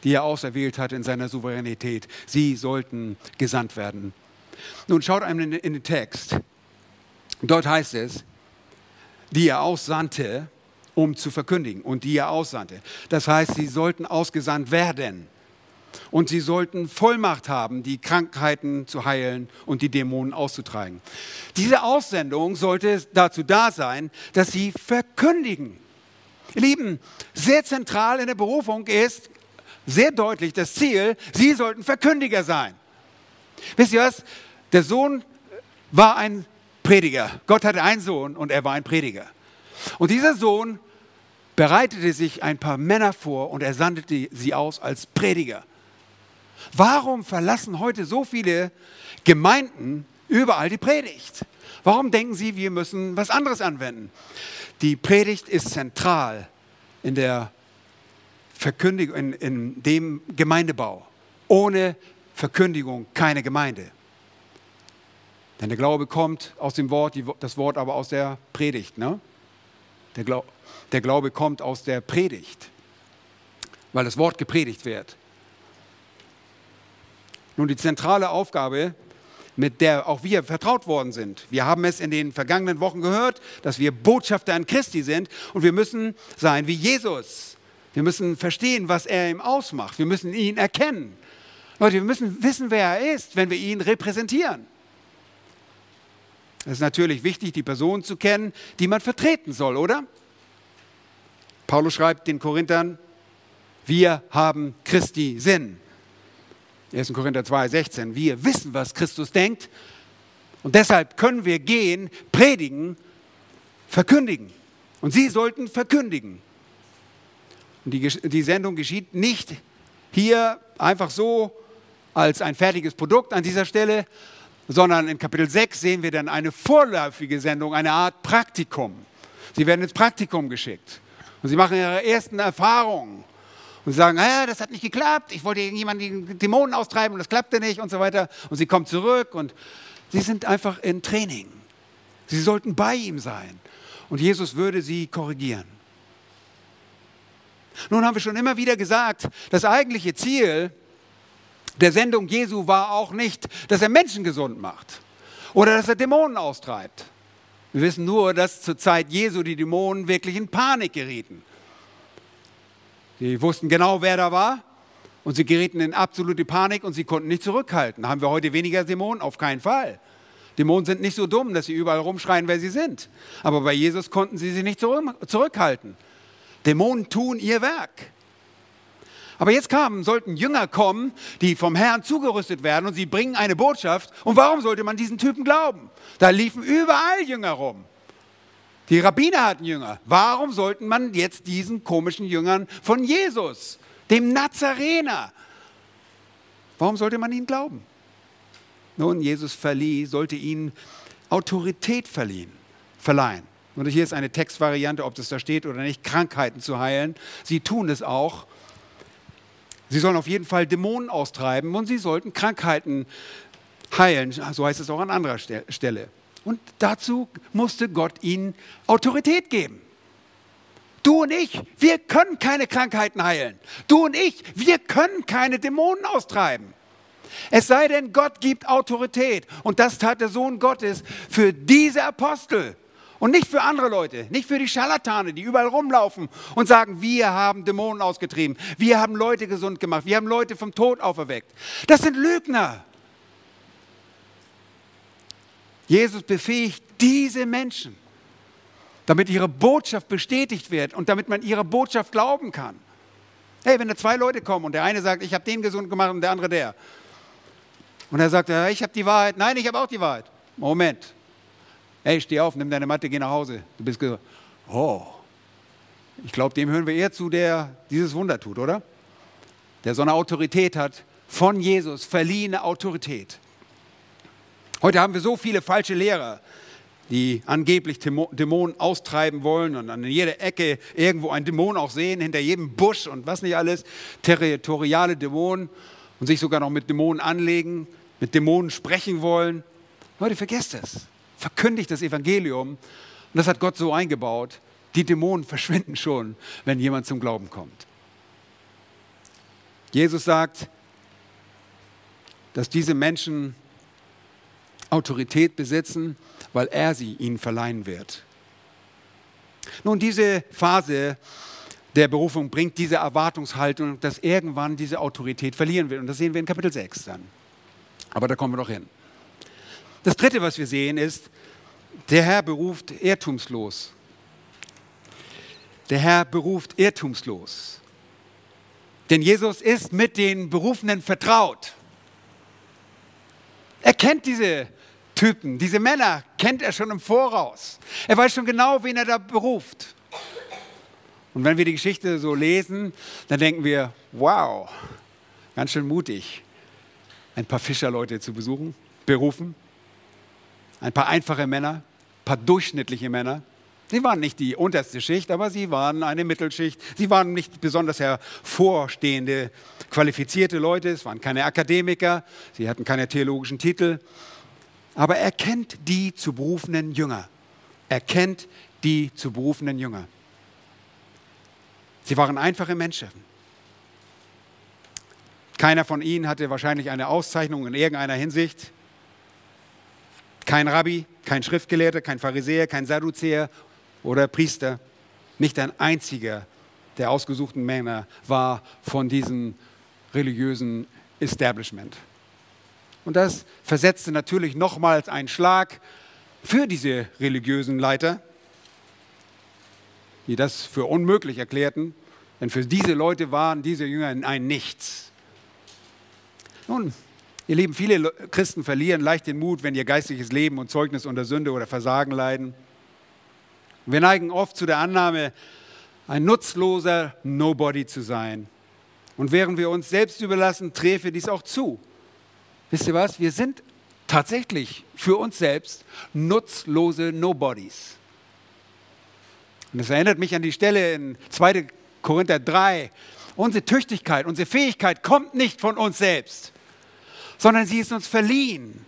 die er auserwählt hat in seiner Souveränität. Sie sollten gesandt werden. Nun schaut einmal in den Text. Dort heißt es, die er aussandte, um zu verkündigen und die er aussandte. Das heißt, sie sollten ausgesandt werden. Und sie sollten Vollmacht haben, die Krankheiten zu heilen und die Dämonen auszutreiben. Diese Aussendung sollte dazu da sein, dass sie verkündigen. Ihr Lieben, sehr zentral in der Berufung ist sehr deutlich das Ziel, sie sollten Verkündiger sein. Wisst ihr was? Der Sohn war ein Prediger. Gott hatte einen Sohn und er war ein Prediger. Und dieser Sohn bereitete sich ein paar Männer vor und er sandete sie aus als Prediger. Warum verlassen heute so viele Gemeinden überall die Predigt? Warum denken sie, wir müssen was anderes anwenden? Die Predigt ist zentral in der Verkündigung, in, in dem Gemeindebau. Ohne Verkündigung keine Gemeinde. Denn der Glaube kommt aus dem Wort, das Wort aber aus der Predigt. Ne? Der, Glau der Glaube kommt aus der Predigt, weil das Wort gepredigt wird. Nun, die zentrale Aufgabe, mit der auch wir vertraut worden sind. Wir haben es in den vergangenen Wochen gehört, dass wir Botschafter an Christi sind und wir müssen sein wie Jesus. Wir müssen verstehen, was er ihm ausmacht. Wir müssen ihn erkennen. Leute, wir müssen wissen, wer er ist, wenn wir ihn repräsentieren. Es ist natürlich wichtig, die Person zu kennen, die man vertreten soll, oder? Paulus schreibt den Korinthern, wir haben Christi Sinn. 1. Korinther 2, 16. Wir wissen, was Christus denkt und deshalb können wir gehen, predigen, verkündigen. Und Sie sollten verkündigen. Und die, die Sendung geschieht nicht hier einfach so als ein fertiges Produkt an dieser Stelle, sondern in Kapitel 6 sehen wir dann eine vorläufige Sendung, eine Art Praktikum. Sie werden ins Praktikum geschickt und sie machen ihre ersten Erfahrungen und sagen, ah, das hat nicht geklappt, ich wollte irgendjemanden die Dämonen austreiben und das klappte nicht und so weiter. Und sie kommen zurück und sie sind einfach in Training. Sie sollten bei ihm sein und Jesus würde sie korrigieren. Nun haben wir schon immer wieder gesagt, das eigentliche Ziel der Sendung Jesu war auch nicht, dass er Menschen gesund macht oder dass er Dämonen austreibt. Wir wissen nur, dass zur Zeit Jesu die Dämonen wirklich in Panik gerieten. Sie wussten genau, wer da war und sie gerieten in absolute Panik und sie konnten nicht zurückhalten. Haben wir heute weniger Dämonen? Auf keinen Fall. Dämonen sind nicht so dumm, dass sie überall rumschreien, wer sie sind. Aber bei Jesus konnten sie sich nicht zurückhalten. Dämonen tun ihr Werk. Aber jetzt kamen, sollten Jünger kommen, die vom Herrn zugerüstet werden und sie bringen eine Botschaft. Und warum sollte man diesen Typen glauben? Da liefen überall Jünger rum. Die Rabbiner hatten Jünger. Warum sollten man jetzt diesen komischen Jüngern von Jesus, dem Nazarener, warum sollte man ihnen glauben? Nun, Jesus verlieh, sollte ihnen Autorität verliehen, verleihen. Und hier ist eine Textvariante, ob das da steht oder nicht, Krankheiten zu heilen. Sie tun es auch. Sie sollen auf jeden Fall Dämonen austreiben und sie sollten Krankheiten heilen. So heißt es auch an anderer Stelle. Und dazu musste Gott ihnen Autorität geben. Du und ich, wir können keine Krankheiten heilen. Du und ich, wir können keine Dämonen austreiben. Es sei denn, Gott gibt Autorität. Und das tat der Sohn Gottes für diese Apostel. Und nicht für andere Leute, nicht für die Scharlatane, die überall rumlaufen und sagen, wir haben Dämonen ausgetrieben, wir haben Leute gesund gemacht, wir haben Leute vom Tod auferweckt. Das sind Lügner. Jesus befähigt diese Menschen, damit ihre Botschaft bestätigt wird und damit man ihrer Botschaft glauben kann. Hey, wenn da zwei Leute kommen und der eine sagt, ich habe den gesund gemacht und der andere der. Und er sagt, ich habe die Wahrheit. Nein, ich habe auch die Wahrheit. Moment. Hey, steh auf, nimm deine Matte, geh nach Hause. Du bist gesagt, oh. Ich glaube, dem hören wir eher zu, der dieses Wunder tut, oder? Der so eine Autorität hat, von Jesus verliehene Autorität. Heute haben wir so viele falsche Lehrer, die angeblich Dämonen austreiben wollen und an jeder Ecke irgendwo einen Dämon auch sehen, hinter jedem Busch und was nicht alles, territoriale Dämonen und sich sogar noch mit Dämonen anlegen, mit Dämonen sprechen wollen. Leute, vergesst es. Verkündigt das Evangelium. Und das hat Gott so eingebaut. Die Dämonen verschwinden schon, wenn jemand zum Glauben kommt. Jesus sagt, dass diese Menschen Autorität besitzen, weil er sie ihnen verleihen wird. Nun, diese Phase der Berufung bringt diese Erwartungshaltung, dass irgendwann diese Autorität verlieren wird. Und das sehen wir in Kapitel 6 dann. Aber da kommen wir noch hin. Das Dritte, was wir sehen, ist, der Herr beruft irrtumslos. Der Herr beruft irrtumslos. Denn Jesus ist mit den Berufenen vertraut. Er kennt diese Typen, diese Männer kennt er schon im Voraus. Er weiß schon genau, wen er da beruft. Und wenn wir die Geschichte so lesen, dann denken wir, wow, ganz schön mutig, ein paar Fischerleute zu besuchen, berufen, ein paar einfache Männer, ein paar durchschnittliche Männer. Sie waren nicht die unterste Schicht, aber sie waren eine Mittelschicht. Sie waren nicht besonders hervorstehende, qualifizierte Leute. Es waren keine Akademiker. Sie hatten keine theologischen Titel. Aber er kennt die zu berufenen Jünger. Er kennt die zu berufenen Jünger. Sie waren einfache Menschen. Keiner von ihnen hatte wahrscheinlich eine Auszeichnung in irgendeiner Hinsicht. Kein Rabbi, kein Schriftgelehrter, kein Pharisäer, kein Sadduzäer oder Priester. Nicht ein einziger der ausgesuchten Männer war von diesem religiösen Establishment. Und das versetzte natürlich nochmals einen Schlag für diese religiösen Leiter, die das für unmöglich erklärten, denn für diese Leute waren diese Jünger ein Nichts. Nun, ihr Lieben, viele Christen verlieren leicht den Mut, wenn ihr geistliches Leben und Zeugnis unter Sünde oder Versagen leiden. Wir neigen oft zu der Annahme, ein nutzloser Nobody zu sein. Und während wir uns selbst überlassen, träfe dies auch zu. Wisst ihr was? Wir sind tatsächlich für uns selbst nutzlose Nobodies. Und das erinnert mich an die Stelle in 2. Korinther 3. Unsere Tüchtigkeit, unsere Fähigkeit kommt nicht von uns selbst, sondern sie ist uns verliehen.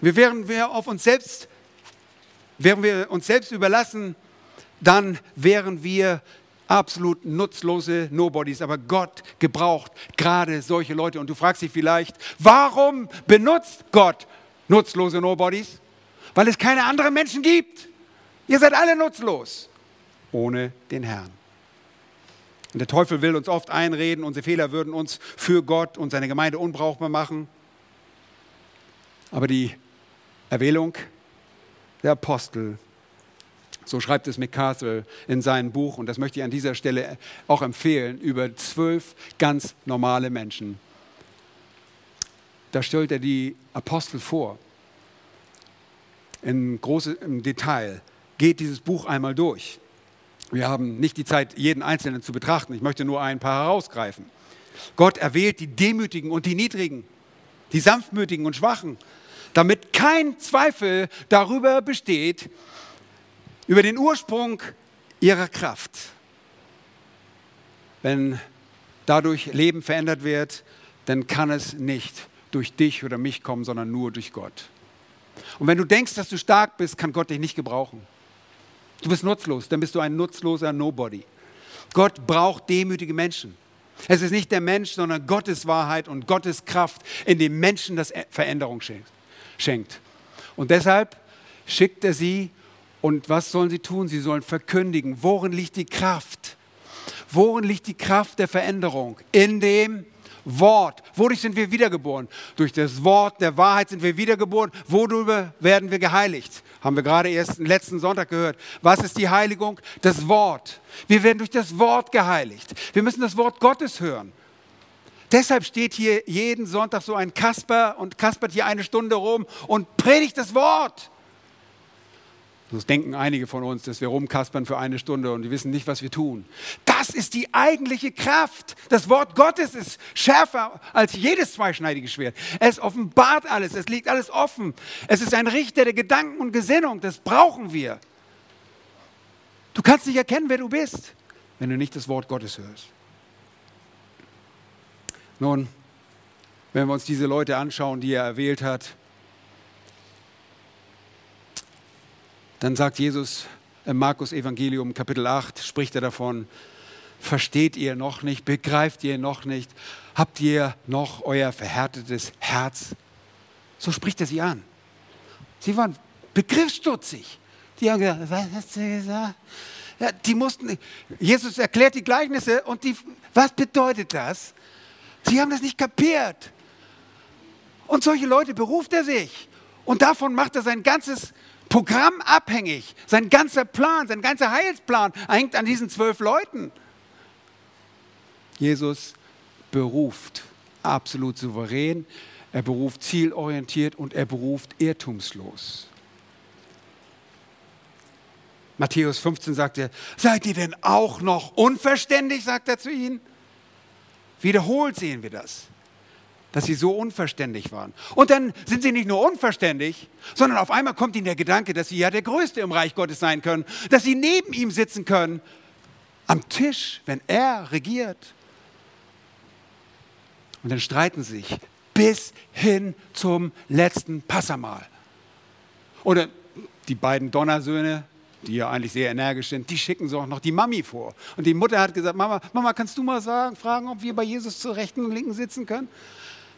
Wir wären wir auf uns selbst, wären wir uns selbst überlassen, dann wären wir absolut nutzlose Nobodies. Aber Gott gebraucht gerade solche Leute. Und du fragst dich vielleicht, warum benutzt Gott nutzlose Nobodies? Weil es keine anderen Menschen gibt. Ihr seid alle nutzlos ohne den Herrn. Und der Teufel will uns oft einreden, unsere Fehler würden uns für Gott und seine Gemeinde unbrauchbar machen. Aber die Erwählung der Apostel, so schreibt es McCarthy in seinem Buch, und das möchte ich an dieser Stelle auch empfehlen, über zwölf ganz normale Menschen. Da stellt er die Apostel vor, in großem Detail, geht dieses Buch einmal durch. Wir haben nicht die Zeit, jeden Einzelnen zu betrachten. Ich möchte nur ein paar herausgreifen. Gott erwählt die Demütigen und die Niedrigen, die Sanftmütigen und Schwachen, damit kein Zweifel darüber besteht, über den Ursprung ihrer Kraft. Wenn dadurch Leben verändert wird, dann kann es nicht durch dich oder mich kommen, sondern nur durch Gott. Und wenn du denkst, dass du stark bist, kann Gott dich nicht gebrauchen. Du bist nutzlos, dann bist du ein nutzloser Nobody. Gott braucht demütige Menschen. Es ist nicht der Mensch, sondern Gottes Wahrheit und Gottes Kraft in dem Menschen, das Veränderung schenkt. Und deshalb schickt er sie und was sollen sie tun? Sie sollen verkündigen. Worin liegt die Kraft? Worin liegt die Kraft der Veränderung? In dem Wort. Wodurch sind wir wiedergeboren? Durch das Wort der Wahrheit sind wir wiedergeboren. Worüber werden wir geheiligt? Haben wir gerade erst letzten Sonntag gehört. Was ist die Heiligung? Das Wort. Wir werden durch das Wort geheiligt. Wir müssen das Wort Gottes hören. Deshalb steht hier jeden Sonntag so ein Kasper und kaspert hier eine Stunde rum und predigt das Wort. Das denken einige von uns, dass wir rumkaspern für eine Stunde und die wissen nicht, was wir tun. Das ist die eigentliche Kraft. Das Wort Gottes ist schärfer als jedes zweischneidige Schwert. Es offenbart alles, es liegt alles offen. Es ist ein Richter der Gedanken und Gesinnung. Das brauchen wir. Du kannst nicht erkennen, wer du bist, wenn du nicht das Wort Gottes hörst. Nun, wenn wir uns diese Leute anschauen, die er erwählt hat, Dann sagt Jesus im Markus Evangelium Kapitel 8, spricht er davon, versteht ihr noch nicht, begreift ihr noch nicht, habt ihr noch euer verhärtetes Herz? So spricht er sie an. Sie waren begriffsstutzig. Die haben gesagt, was hast du gesagt? Ja, die mussten, Jesus erklärt die Gleichnisse und die, was bedeutet das? Sie haben das nicht kapiert. Und solche Leute beruft er sich. Und davon macht er sein ganzes Programm abhängig. Sein ganzer Plan, sein ganzer Heilsplan hängt an diesen zwölf Leuten. Jesus beruft absolut souverän, er beruft zielorientiert und er beruft irrtumslos. Matthäus 15 sagt er, seid ihr denn auch noch unverständig, sagt er zu ihnen. Wiederholt sehen wir das, dass sie so unverständig waren. Und dann sind sie nicht nur unverständig, sondern auf einmal kommt ihnen der Gedanke, dass sie ja der Größte im Reich Gottes sein können, dass sie neben ihm sitzen können, am Tisch, wenn er regiert. Und dann streiten sie sich bis hin zum letzten Passamal. Oder die beiden Donnersöhne, die ja eigentlich sehr energisch sind, die schicken so auch noch die Mami vor. Und die Mutter hat gesagt, Mama, Mama, kannst du mal sagen, fragen, ob wir bei Jesus zur rechten und linken sitzen können?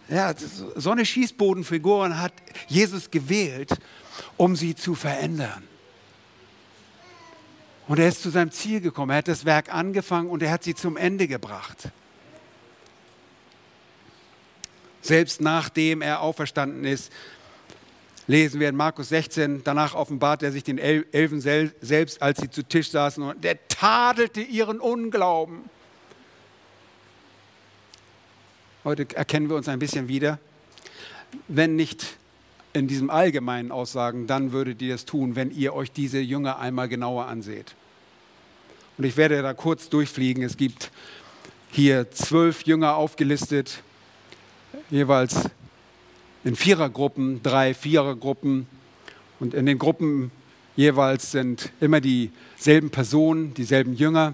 Ja, so eine Schießbodenfigur hat Jesus gewählt, um sie zu verändern. Und er ist zu seinem Ziel gekommen. Er hat das Werk angefangen und er hat sie zum Ende gebracht. Selbst nachdem er auferstanden ist, lesen wir in Markus 16, danach offenbart er sich den Elfen selbst, als sie zu Tisch saßen und der tadelte ihren Unglauben. Heute erkennen wir uns ein bisschen wieder. Wenn nicht in diesem allgemeinen Aussagen, dann würdet ihr es tun, wenn ihr euch diese Jünger einmal genauer anseht. Und ich werde da kurz durchfliegen. Es gibt hier zwölf Jünger aufgelistet, jeweils in Vierergruppen, drei Vierergruppen. Und in den Gruppen jeweils sind immer dieselben Personen, dieselben Jünger.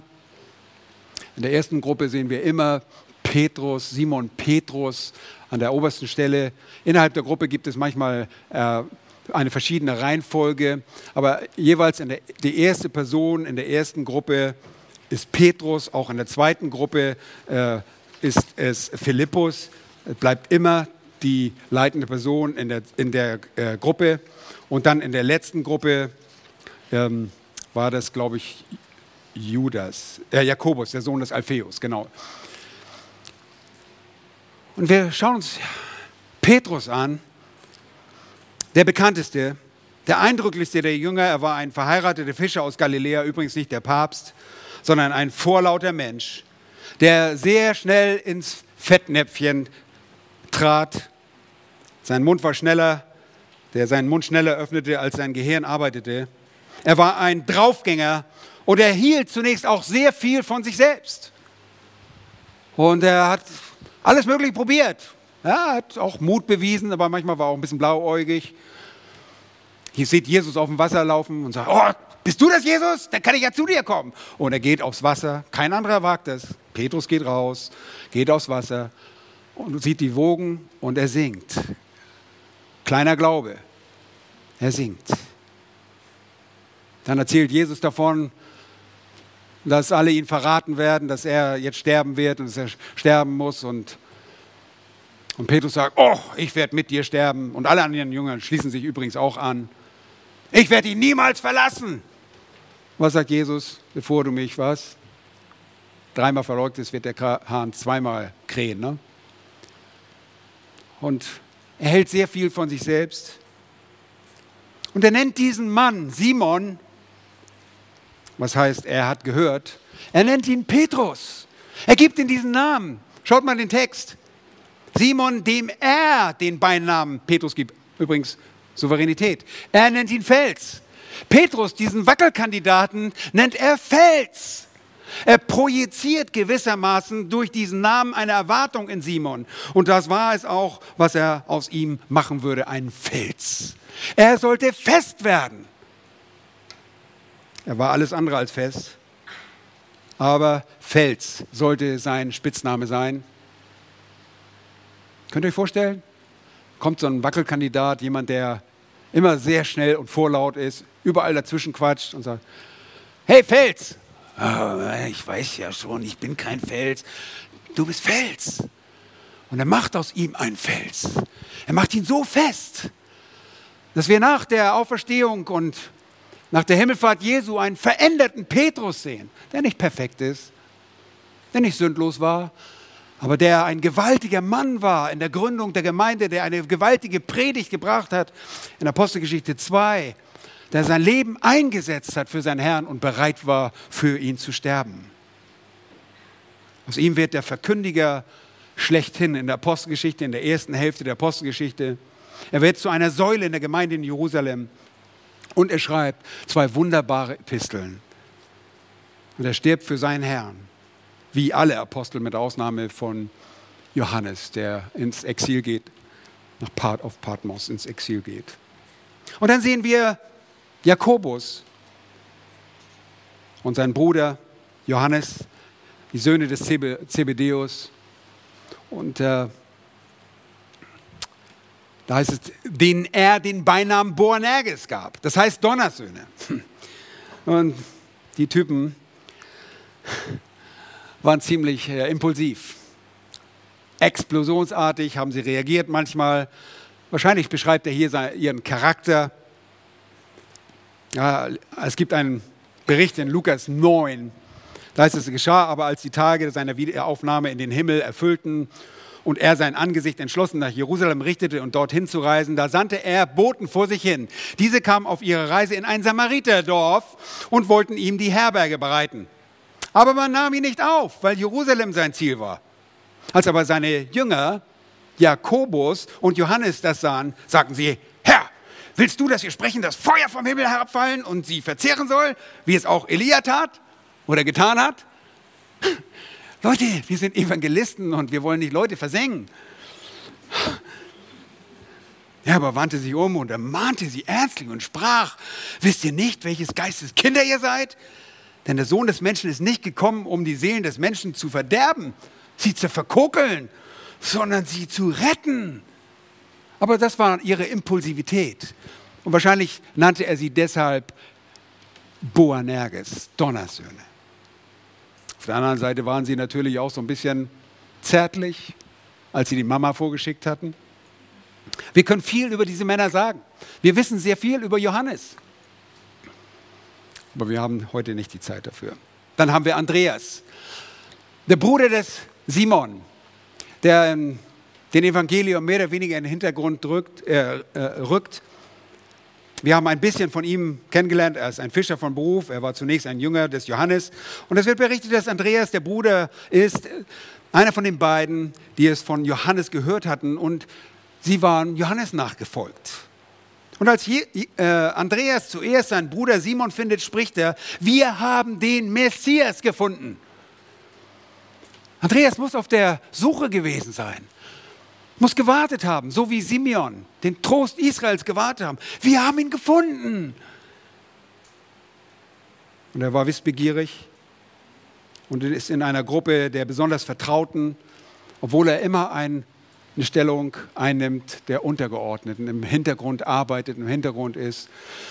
In der ersten Gruppe sehen wir immer Petrus, Simon Petrus an der obersten Stelle. Innerhalb der Gruppe gibt es manchmal äh, eine verschiedene Reihenfolge, aber jeweils der, die erste Person in der ersten Gruppe ist Petrus, auch in der zweiten Gruppe äh, ist es Philippus, bleibt immer die leitende Person in der, in der äh, Gruppe. Und dann in der letzten Gruppe ähm, war das, glaube ich, Judas, äh, Jakobus, der Sohn des Alpheus, genau. Und wir schauen uns Petrus an, der bekannteste, der eindrücklichste der Jünger. Er war ein verheirateter Fischer aus Galiläa, übrigens nicht der Papst, sondern ein vorlauter Mensch, der sehr schnell ins Fettnäpfchen trat. Sein Mund war schneller, der seinen Mund schneller öffnete, als sein Gehirn arbeitete. Er war ein Draufgänger und er hielt zunächst auch sehr viel von sich selbst. Und er hat alles Mögliche probiert. Er hat auch Mut bewiesen, aber manchmal war er auch ein bisschen blauäugig. Hier sieht Jesus auf dem Wasser laufen und sagt, oh, bist du das Jesus? Dann kann ich ja zu dir kommen. Und er geht aufs Wasser. Kein anderer wagt es. Petrus geht raus, geht aufs Wasser und sieht die Wogen und er singt. Kleiner Glaube. Er singt. Dann erzählt Jesus davon, dass alle ihn verraten werden, dass er jetzt sterben wird und dass er sterben muss. Und, und Petrus sagt, oh, ich werde mit dir sterben. Und alle anderen Jünger schließen sich übrigens auch an. Ich werde ihn niemals verlassen. Was sagt Jesus, bevor du mich was? Dreimal verleugnet wird der Hahn zweimal krähen. Ne? und er hält sehr viel von sich selbst. Und er nennt diesen Mann Simon, was heißt, er hat gehört, er nennt ihn Petrus. Er gibt ihm diesen Namen. Schaut mal den Text. Simon, dem er den Beinamen Petrus gibt. Übrigens Souveränität. Er nennt ihn Fels. Petrus, diesen Wackelkandidaten, nennt er Fels. Er projiziert gewissermaßen durch diesen Namen eine Erwartung in Simon. Und das war es auch, was er aus ihm machen würde, ein Fels. Er sollte fest werden. Er war alles andere als fest. Aber Fels sollte sein Spitzname sein. Könnt ihr euch vorstellen? Kommt so ein Wackelkandidat, jemand, der immer sehr schnell und vorlaut ist, überall dazwischen quatscht und sagt, hey Fels, ich weiß ja schon, ich bin kein Fels. Du bist Fels. Und er macht aus ihm einen Fels. Er macht ihn so fest, dass wir nach der Auferstehung und nach der Himmelfahrt Jesu einen veränderten Petrus sehen, der nicht perfekt ist, der nicht sündlos war, aber der ein gewaltiger Mann war in der Gründung der Gemeinde, der eine gewaltige Predigt gebracht hat in Apostelgeschichte 2, der sein Leben eingesetzt hat für seinen Herrn und bereit war, für ihn zu sterben. Aus ihm wird der Verkündiger schlechthin in der Apostelgeschichte, in der ersten Hälfte der Apostelgeschichte. Er wird zu einer Säule in der Gemeinde in Jerusalem und er schreibt zwei wunderbare Episteln. Und er stirbt für seinen Herrn, wie alle Apostel mit Ausnahme von Johannes, der ins Exil geht, nach Part auf Patmos ins Exil geht. Und dann sehen wir Jakobus und seinen Bruder Johannes, die Söhne des Zebedeus. Und äh, da heißt es, denen er den Beinamen Boanerges gab. Das heißt Donnersöhne. Und die Typen waren ziemlich äh, impulsiv. Explosionsartig haben sie reagiert manchmal. Wahrscheinlich beschreibt er hier ihren Charakter. Ja, es gibt einen Bericht in Lukas 9. Da heißt es, es geschah aber, als die Tage seiner Wiederaufnahme in den Himmel erfüllten und er sein Angesicht entschlossen nach Jerusalem richtete und dorthin zu reisen, da sandte er Boten vor sich hin. Diese kamen auf ihre Reise in ein Samariterdorf und wollten ihm die Herberge bereiten. Aber man nahm ihn nicht auf, weil Jerusalem sein Ziel war. Als aber seine Jünger, Jakobus und Johannes das sahen, sagten sie, Herr, willst du, dass wir sprechen, dass Feuer vom Himmel herabfallen und sie verzehren soll, wie es auch Elia tat oder getan hat? Leute, wir sind Evangelisten und wir wollen nicht Leute versengen. Er aber wandte sich um und ermahnte sie ernstlich und sprach, wisst ihr nicht, welches Geistes Kinder ihr seid? Denn der Sohn des Menschen ist nicht gekommen, um die Seelen des Menschen zu verderben, sie zu verkokeln, sondern sie zu retten. Aber das war ihre Impulsivität. Und wahrscheinlich nannte er sie deshalb Boanerges, Donnersöhne. Auf der anderen Seite waren sie natürlich auch so ein bisschen zärtlich, als sie die Mama vorgeschickt hatten. Wir können viel über diese Männer sagen. Wir wissen sehr viel über Johannes. Aber wir haben heute nicht die Zeit dafür. Dann haben wir Andreas, der Bruder des Simon, der den Evangelium mehr oder weniger in den Hintergrund drückt, äh, äh, rückt wir haben ein bisschen von ihm kennengelernt. Er ist ein Fischer von Beruf. Er war zunächst ein Jünger des Johannes. Und es wird berichtet, dass Andreas der Bruder ist, einer von den beiden, die es von Johannes gehört hatten. Und sie waren Johannes nachgefolgt. Und als äh, Andreas zuerst seinen Bruder Simon findet, spricht er, wir haben den Messias gefunden. Andreas muss auf der Suche gewesen sein muss gewartet haben, so wie Simeon den Trost Israels gewartet haben. Wir haben ihn gefunden. Und er war wissbegierig und ist in einer Gruppe der besonders Vertrauten, obwohl er immer ein, eine Stellung einnimmt der Untergeordneten, im Hintergrund arbeitet, im Hintergrund ist.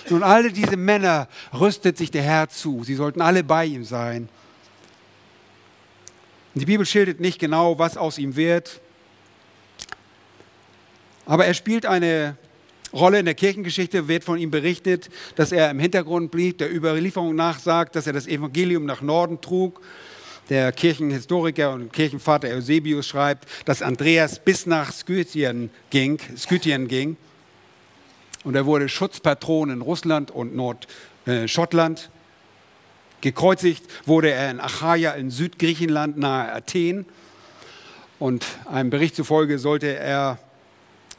Und alle diese Männer rüstet sich der Herr zu. Sie sollten alle bei ihm sein. Die Bibel schildert nicht genau, was aus ihm wird. Aber er spielt eine Rolle in der Kirchengeschichte, wird von ihm berichtet, dass er im Hintergrund blieb, der Überlieferung nachsagt, dass er das Evangelium nach Norden trug. Der Kirchenhistoriker und Kirchenvater Eusebius schreibt, dass Andreas bis nach Skythien ging, Skythien ging. Und er wurde Schutzpatron in Russland und Nordschottland. Gekreuzigt wurde er in Achaia in Südgriechenland nahe Athen. Und einem Bericht zufolge sollte er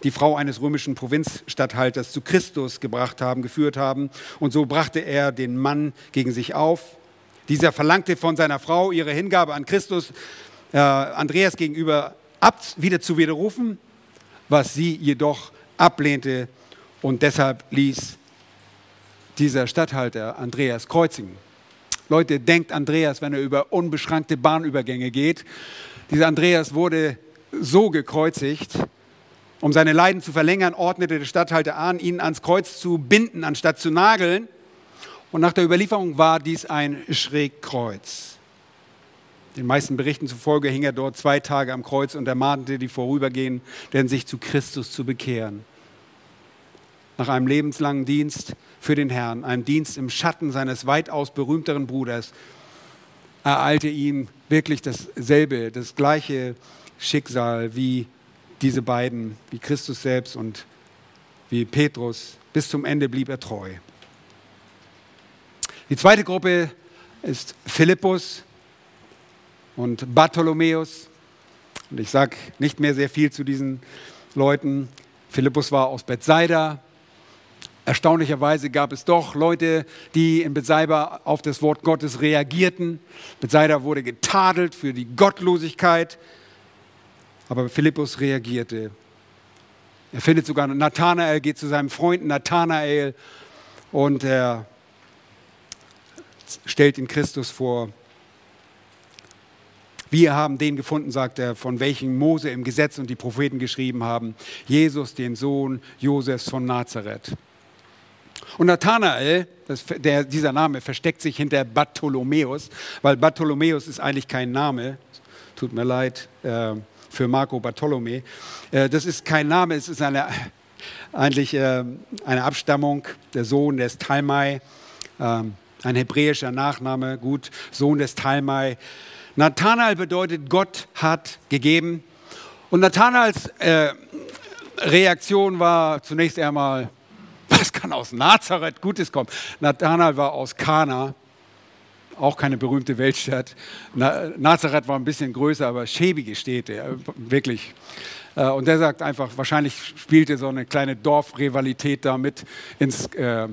die Frau eines römischen Provinzstatthalters zu Christus gebracht haben, geführt haben. Und so brachte er den Mann gegen sich auf. Dieser verlangte von seiner Frau ihre Hingabe an Christus äh, Andreas gegenüber ab, wieder zu widerrufen, was sie jedoch ablehnte und deshalb ließ dieser Statthalter Andreas kreuzigen. Leute, denkt Andreas, wenn er über unbeschränkte Bahnübergänge geht. Dieser Andreas wurde so gekreuzigt, um seine Leiden zu verlängern, ordnete der Statthalter an, ihn ans Kreuz zu binden, anstatt zu nageln. Und nach der Überlieferung war dies ein Schrägkreuz. Den meisten Berichten zufolge hing er dort zwei Tage am Kreuz und ermahnte die Vorübergehenden, sich zu Christus zu bekehren. Nach einem lebenslangen Dienst für den Herrn, einem Dienst im Schatten seines weitaus berühmteren Bruders, ereilte ihm wirklich dasselbe, das gleiche Schicksal wie diese beiden, wie Christus selbst und wie Petrus. Bis zum Ende blieb er treu. Die zweite Gruppe ist Philippus und Bartholomäus. Und ich sage nicht mehr sehr viel zu diesen Leuten. Philippus war aus Bethsaida. Erstaunlicherweise gab es doch Leute, die in Bethsaida auf das Wort Gottes reagierten. Bethsaida wurde getadelt für die Gottlosigkeit. Aber Philippus reagierte. Er findet sogar Nathanael, geht zu seinem Freund Nathanael und er stellt ihn Christus vor. Wir haben den gefunden, sagt er, von welchem Mose im Gesetz und die Propheten geschrieben haben, Jesus, den Sohn Josefs von Nazareth. Und Nathanael, das, der, dieser Name versteckt sich hinter Bartholomäus, weil Bartholomäus ist eigentlich kein Name. Tut mir leid äh, für Marco Bartolome. Äh, das ist kein Name, es ist eine, eigentlich äh, eine Abstammung, der Sohn des Talmai. Ähm, ein hebräischer Nachname, gut, Sohn des Talmai. Nathanael bedeutet, Gott hat gegeben. Und Nathanaels äh, Reaktion war zunächst einmal, was kann aus Nazareth Gutes kommen? Nathanael war aus Kana, auch keine berühmte Weltstadt. Na, Nazareth war ein bisschen größer, aber schäbige Städte, wirklich. Äh, und der sagt einfach, wahrscheinlich spielte so eine kleine Dorfrivalität da mit ins äh,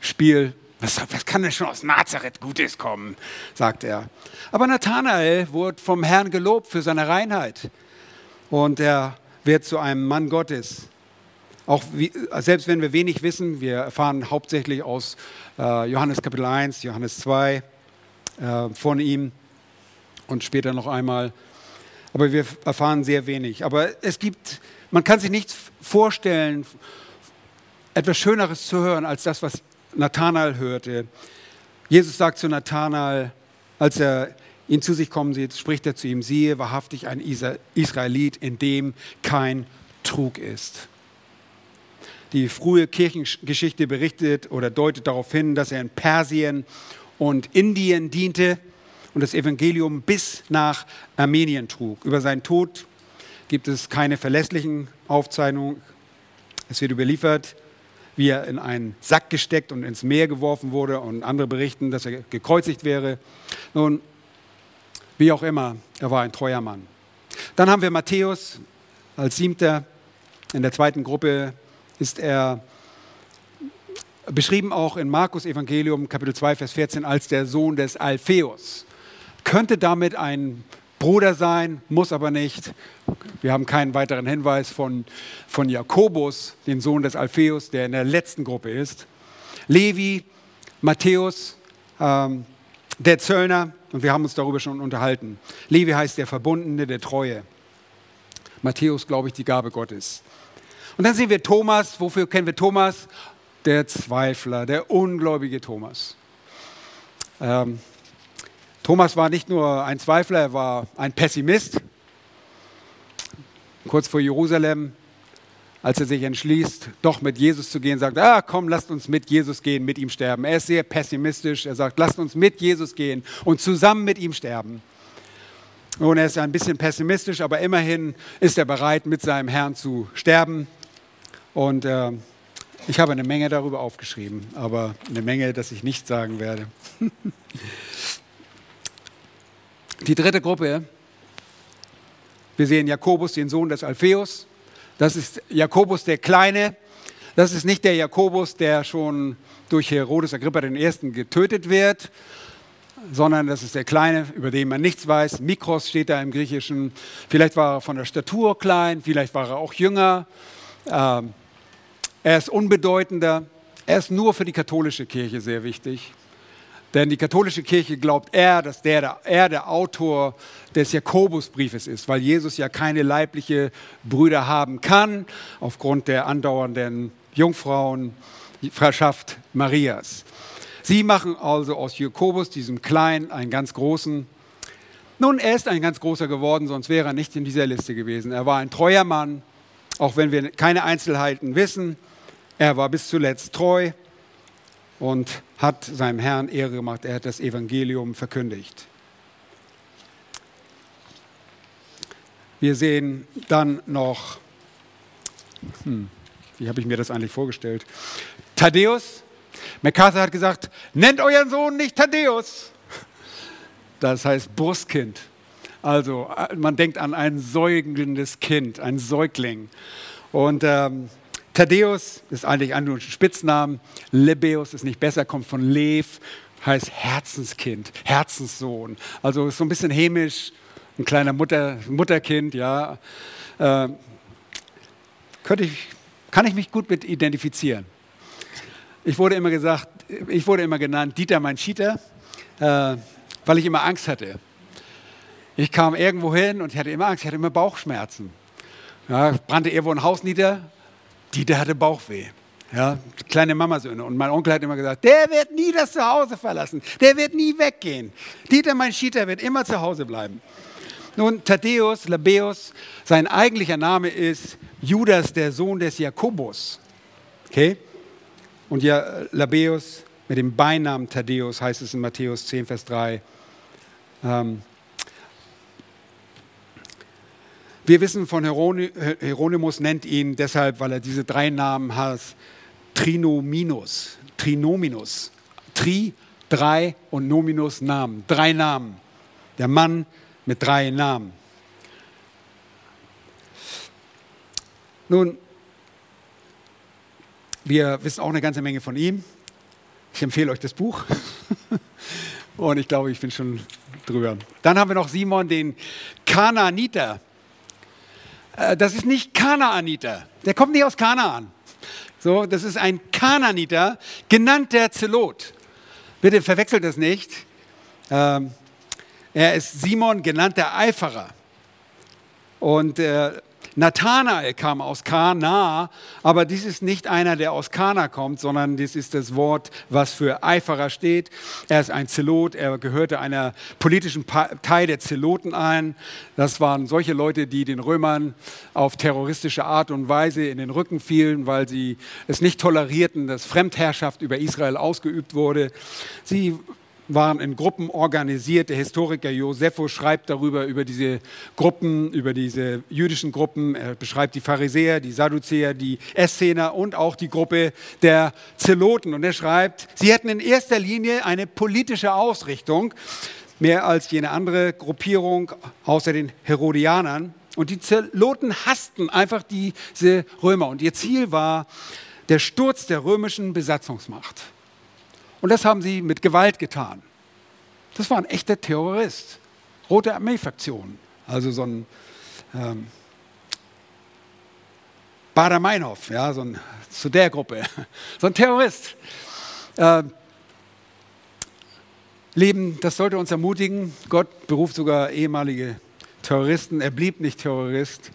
Spiel. Was, was kann denn schon aus Nazareth Gutes kommen, sagt er. Aber Nathanael wurde vom Herrn gelobt für seine Reinheit. Und er wird zu einem Mann Gottes. Auch wie, selbst wenn wir wenig wissen, wir erfahren hauptsächlich aus äh, Johannes Kapitel 1, Johannes 2 äh, von ihm und später noch einmal. Aber wir erfahren sehr wenig. Aber es gibt, man kann sich nichts vorstellen, etwas Schöneres zu hören als das, was Nathanael hörte. Jesus sagt zu Nathanael, als er ihn zu sich kommen sieht, spricht er zu ihm, siehe wahrhaftig ein Israelit, in dem kein Trug ist. Die frühe Kirchengeschichte berichtet oder deutet darauf hin, dass er in Persien und Indien diente und das Evangelium bis nach Armenien trug. Über seinen Tod gibt es keine verlässlichen Aufzeichnungen. Es wird überliefert, wie er in einen Sack gesteckt und ins Meer geworfen wurde und andere berichten, dass er gekreuzigt wäre. Nun, wie auch immer, er war ein treuer Mann. Dann haben wir Matthäus als siebter. In der zweiten Gruppe ist er beschrieben auch in Markus Evangelium Kapitel 2 Vers 14 als der Sohn des Alpheus. Könnte damit ein Bruder sein, muss aber nicht. Wir haben keinen weiteren Hinweis von, von Jakobus, dem Sohn des Alpheus, der in der letzten Gruppe ist. Levi, Matthäus, ähm, der Zöllner, und wir haben uns darüber schon unterhalten. Levi heißt der Verbundene, der Treue. Matthäus, glaube ich, die Gabe Gottes. Und dann sehen wir Thomas. Wofür kennen wir Thomas? Der Zweifler, der ungläubige Thomas. Ähm, Thomas war nicht nur ein Zweifler, er war ein Pessimist. Kurz vor Jerusalem, als er sich entschließt, doch mit Jesus zu gehen, sagt, ah, komm, lasst uns mit Jesus gehen, mit ihm sterben. Er ist sehr pessimistisch. Er sagt, lasst uns mit Jesus gehen und zusammen mit ihm sterben. Und er ist ein bisschen pessimistisch, aber immerhin ist er bereit, mit seinem Herrn zu sterben. Und äh, ich habe eine Menge darüber aufgeschrieben, aber eine Menge, das ich nicht sagen werde. Die dritte Gruppe, wir sehen Jakobus, den Sohn des Alpheus. Das ist Jakobus der Kleine. Das ist nicht der Jakobus, der schon durch Herodes Agrippa I. getötet wird, sondern das ist der Kleine, über den man nichts weiß. Mikros steht da im Griechischen. Vielleicht war er von der Statur klein, vielleicht war er auch jünger. Ähm, er ist unbedeutender. Er ist nur für die katholische Kirche sehr wichtig. Denn die katholische Kirche glaubt er, dass der, er der Autor des Jakobusbriefes ist, weil Jesus ja keine leibliche Brüder haben kann, aufgrund der andauernden Jungfrauenschaft Marias. Sie machen also aus Jakobus, diesem Kleinen, einen ganz großen. Nun, er ist ein ganz großer geworden, sonst wäre er nicht in dieser Liste gewesen. Er war ein treuer Mann, auch wenn wir keine Einzelheiten wissen. Er war bis zuletzt treu und hat seinem Herrn Ehre gemacht. Er hat das Evangelium verkündigt. Wir sehen dann noch, hm, wie habe ich mir das eigentlich vorgestellt? Thaddäus. MacArthur hat gesagt, nennt euren Sohn nicht Thaddäus. Das heißt Brustkind. Also man denkt an ein säugendes Kind, ein Säugling. Und ähm, Thaddäus ist eigentlich ein Spitznamen. Lebäus ist nicht besser, kommt von Lev, heißt Herzenskind, Herzenssohn. Also ist so ein bisschen hämisch, ein kleiner Mutter, Mutterkind, ja. Äh, könnte ich, kann ich mich gut mit identifizieren. Ich wurde immer gesagt, ich wurde immer genannt Dieter mein Cheater, äh, weil ich immer Angst hatte. Ich kam irgendwo hin und ich hatte immer Angst, ich hatte immer Bauchschmerzen. Ja, brannte irgendwo ein Haus nieder, Dieter hatte Bauchweh. Ja, kleine Mamasöhne. Und mein Onkel hat immer gesagt, der wird nie das Zuhause verlassen. Der wird nie weggehen. Dieter, mein Schieter, wird immer zu Hause bleiben. Nun, Thaddäus, Labäus, sein eigentlicher Name ist Judas, der Sohn des Jakobus. Okay? Und ja, Labäus mit dem Beinamen Thaddäus heißt es in Matthäus 10, Vers 3. Ähm, Wir wissen von Hieronymus, nennt ihn deshalb, weil er diese drei Namen hat, Trinominos, Trinominus. Tri, drei und Nominus Namen. Drei Namen. Der Mann mit drei Namen. Nun, wir wissen auch eine ganze Menge von ihm. Ich empfehle euch das Buch. Und ich glaube, ich bin schon drüber. Dann haben wir noch Simon, den Kananiter. Äh, das ist nicht Kanaaniter. Der kommt nicht aus Kanaan. So, das ist ein Kanaaniter, genannt der Zelot. Bitte verwechselt das nicht. Ähm, er ist Simon, genannt der Eiferer. Und äh, Nathanael kam aus Kana, aber dies ist nicht einer, der aus Kana kommt, sondern dies ist das Wort, was für Eiferer steht. Er ist ein Zelot, er gehörte einer politischen Partei der Zeloten ein. Das waren solche Leute, die den Römern auf terroristische Art und Weise in den Rücken fielen, weil sie es nicht tolerierten, dass Fremdherrschaft über Israel ausgeübt wurde. Sie waren in Gruppen organisiert. Der Historiker Josephus schreibt darüber, über diese Gruppen, über diese jüdischen Gruppen. Er beschreibt die Pharisäer, die Sadduzäer, die Essener und auch die Gruppe der Zeloten. Und er schreibt, sie hätten in erster Linie eine politische Ausrichtung, mehr als jene andere Gruppierung außer den Herodianern. Und die Zeloten hassten einfach diese Römer. Und ihr Ziel war der Sturz der römischen Besatzungsmacht. Und das haben sie mit Gewalt getan. Das war ein echter Terrorist. Rote Armee-Fraktion. Also so ein ähm, Bader-Meinhof, ja, so ein, zu der Gruppe. So ein Terrorist. Äh, Leben, das sollte uns ermutigen. Gott beruft sogar ehemalige Terroristen. Er blieb nicht Terrorist,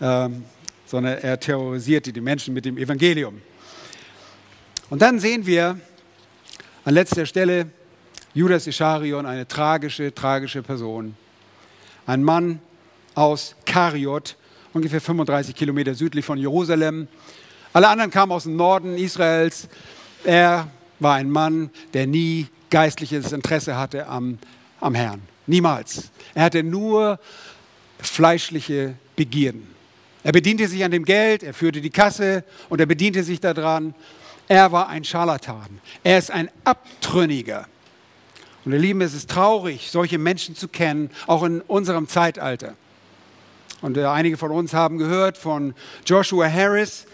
ähm, sondern er terrorisierte die Menschen mit dem Evangelium. Und dann sehen wir, an letzter Stelle Judas Ischarion, eine tragische, tragische Person. Ein Mann aus Kariot, ungefähr 35 Kilometer südlich von Jerusalem. Alle anderen kamen aus dem Norden Israels. Er war ein Mann, der nie geistliches Interesse hatte am, am Herrn. Niemals. Er hatte nur fleischliche Begierden. Er bediente sich an dem Geld, er führte die Kasse und er bediente sich daran. Er war ein Scharlatan. Er ist ein Abtrünniger. Und ihr Lieben, es ist traurig, solche Menschen zu kennen, auch in unserem Zeitalter. Und äh, einige von uns haben gehört von Joshua Harris,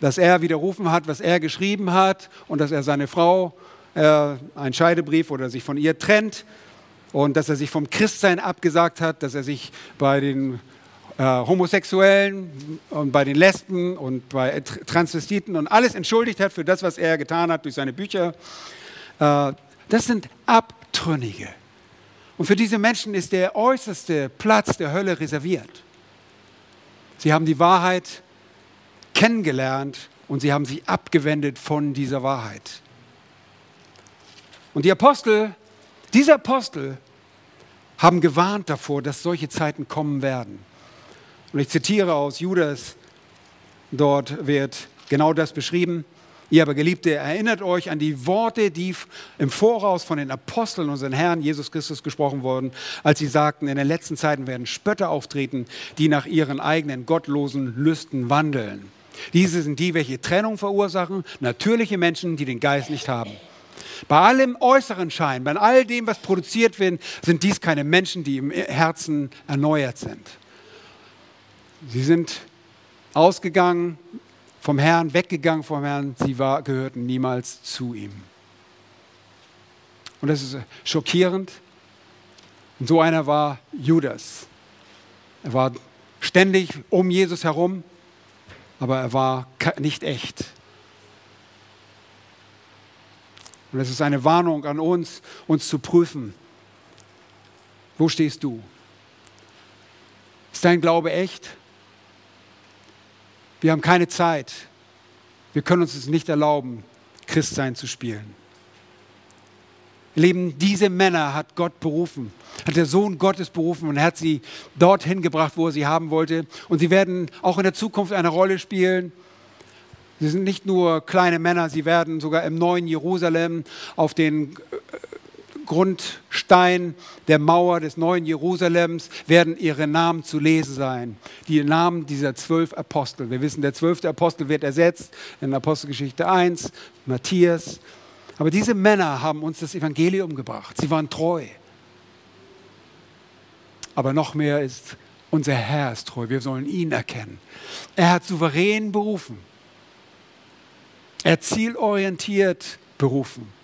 dass er widerrufen hat, was er geschrieben hat und dass er seine Frau äh, einen Scheidebrief oder sich von ihr trennt und dass er sich vom Christsein abgesagt hat, dass er sich bei den äh, Homosexuellen und bei den Lesben und bei Transvestiten und alles entschuldigt hat für das, was er getan hat durch seine Bücher. Äh, das sind Abtrünnige. Und für diese Menschen ist der äußerste Platz der Hölle reserviert. Sie haben die Wahrheit kennengelernt und sie haben sich abgewendet von dieser Wahrheit. Und die Apostel, dieser Apostel haben gewarnt davor, dass solche Zeiten kommen werden. Und ich zitiere aus Judas, dort wird genau das beschrieben. Ihr aber Geliebte, erinnert euch an die Worte, die im Voraus von den Aposteln unseren Herrn Jesus Christus gesprochen wurden, als sie sagten, in den letzten Zeiten werden Spötter auftreten, die nach ihren eigenen gottlosen Lüsten wandeln. Diese sind die, welche Trennung verursachen, natürliche Menschen, die den Geist nicht haben. Bei allem äußeren Schein, bei all dem, was produziert wird, sind dies keine Menschen, die im Herzen erneuert sind. Sie sind ausgegangen vom Herrn, weggegangen vom Herrn, sie war, gehörten niemals zu ihm. Und das ist schockierend. Und so einer war Judas. Er war ständig um Jesus herum, aber er war nicht echt. Und es ist eine Warnung an uns, uns zu prüfen. Wo stehst du? Ist dein Glaube echt? Wir haben keine Zeit. Wir können uns es nicht erlauben, Christsein zu spielen. Lieben, diese Männer hat Gott berufen, hat der Sohn Gottes berufen und hat sie dorthin gebracht, wo er sie haben wollte. Und sie werden auch in der Zukunft eine Rolle spielen. Sie sind nicht nur kleine Männer, sie werden sogar im neuen Jerusalem auf den Grundstein der Mauer des neuen Jerusalems werden ihre Namen zu lesen sein. Die Namen dieser zwölf Apostel. Wir wissen, der zwölfte Apostel wird ersetzt in Apostelgeschichte 1, Matthias. Aber diese Männer haben uns das Evangelium gebracht. Sie waren treu. Aber noch mehr ist, unser Herr ist treu. Wir sollen ihn erkennen. Er hat souverän berufen. Er zielorientiert berufen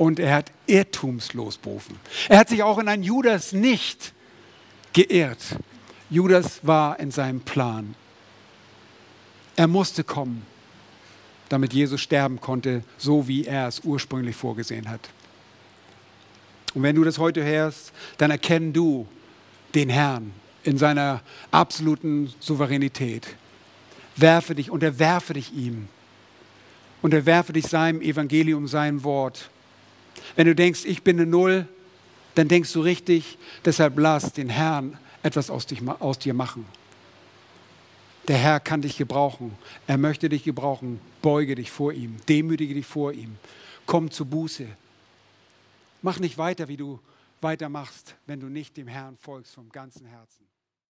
und er hat irrtumslos berufen. Er hat sich auch in einen Judas nicht geirrt. Judas war in seinem Plan. Er musste kommen, damit Jesus sterben konnte, so wie er es ursprünglich vorgesehen hat. Und wenn du das heute hörst, dann erkenn du den Herrn in seiner absoluten Souveränität. Werfe dich, unterwerfe dich ihm. Unterwerfe dich seinem Evangelium, seinem Wort. Wenn du denkst, ich bin eine Null, dann denkst du richtig. Deshalb lass den Herrn etwas aus, dich, aus dir machen. Der Herr kann dich gebrauchen. Er möchte dich gebrauchen. Beuge dich vor ihm. Demütige dich vor ihm. Komm zu Buße. Mach nicht weiter, wie du weitermachst, wenn du nicht dem Herrn folgst vom ganzen Herzen.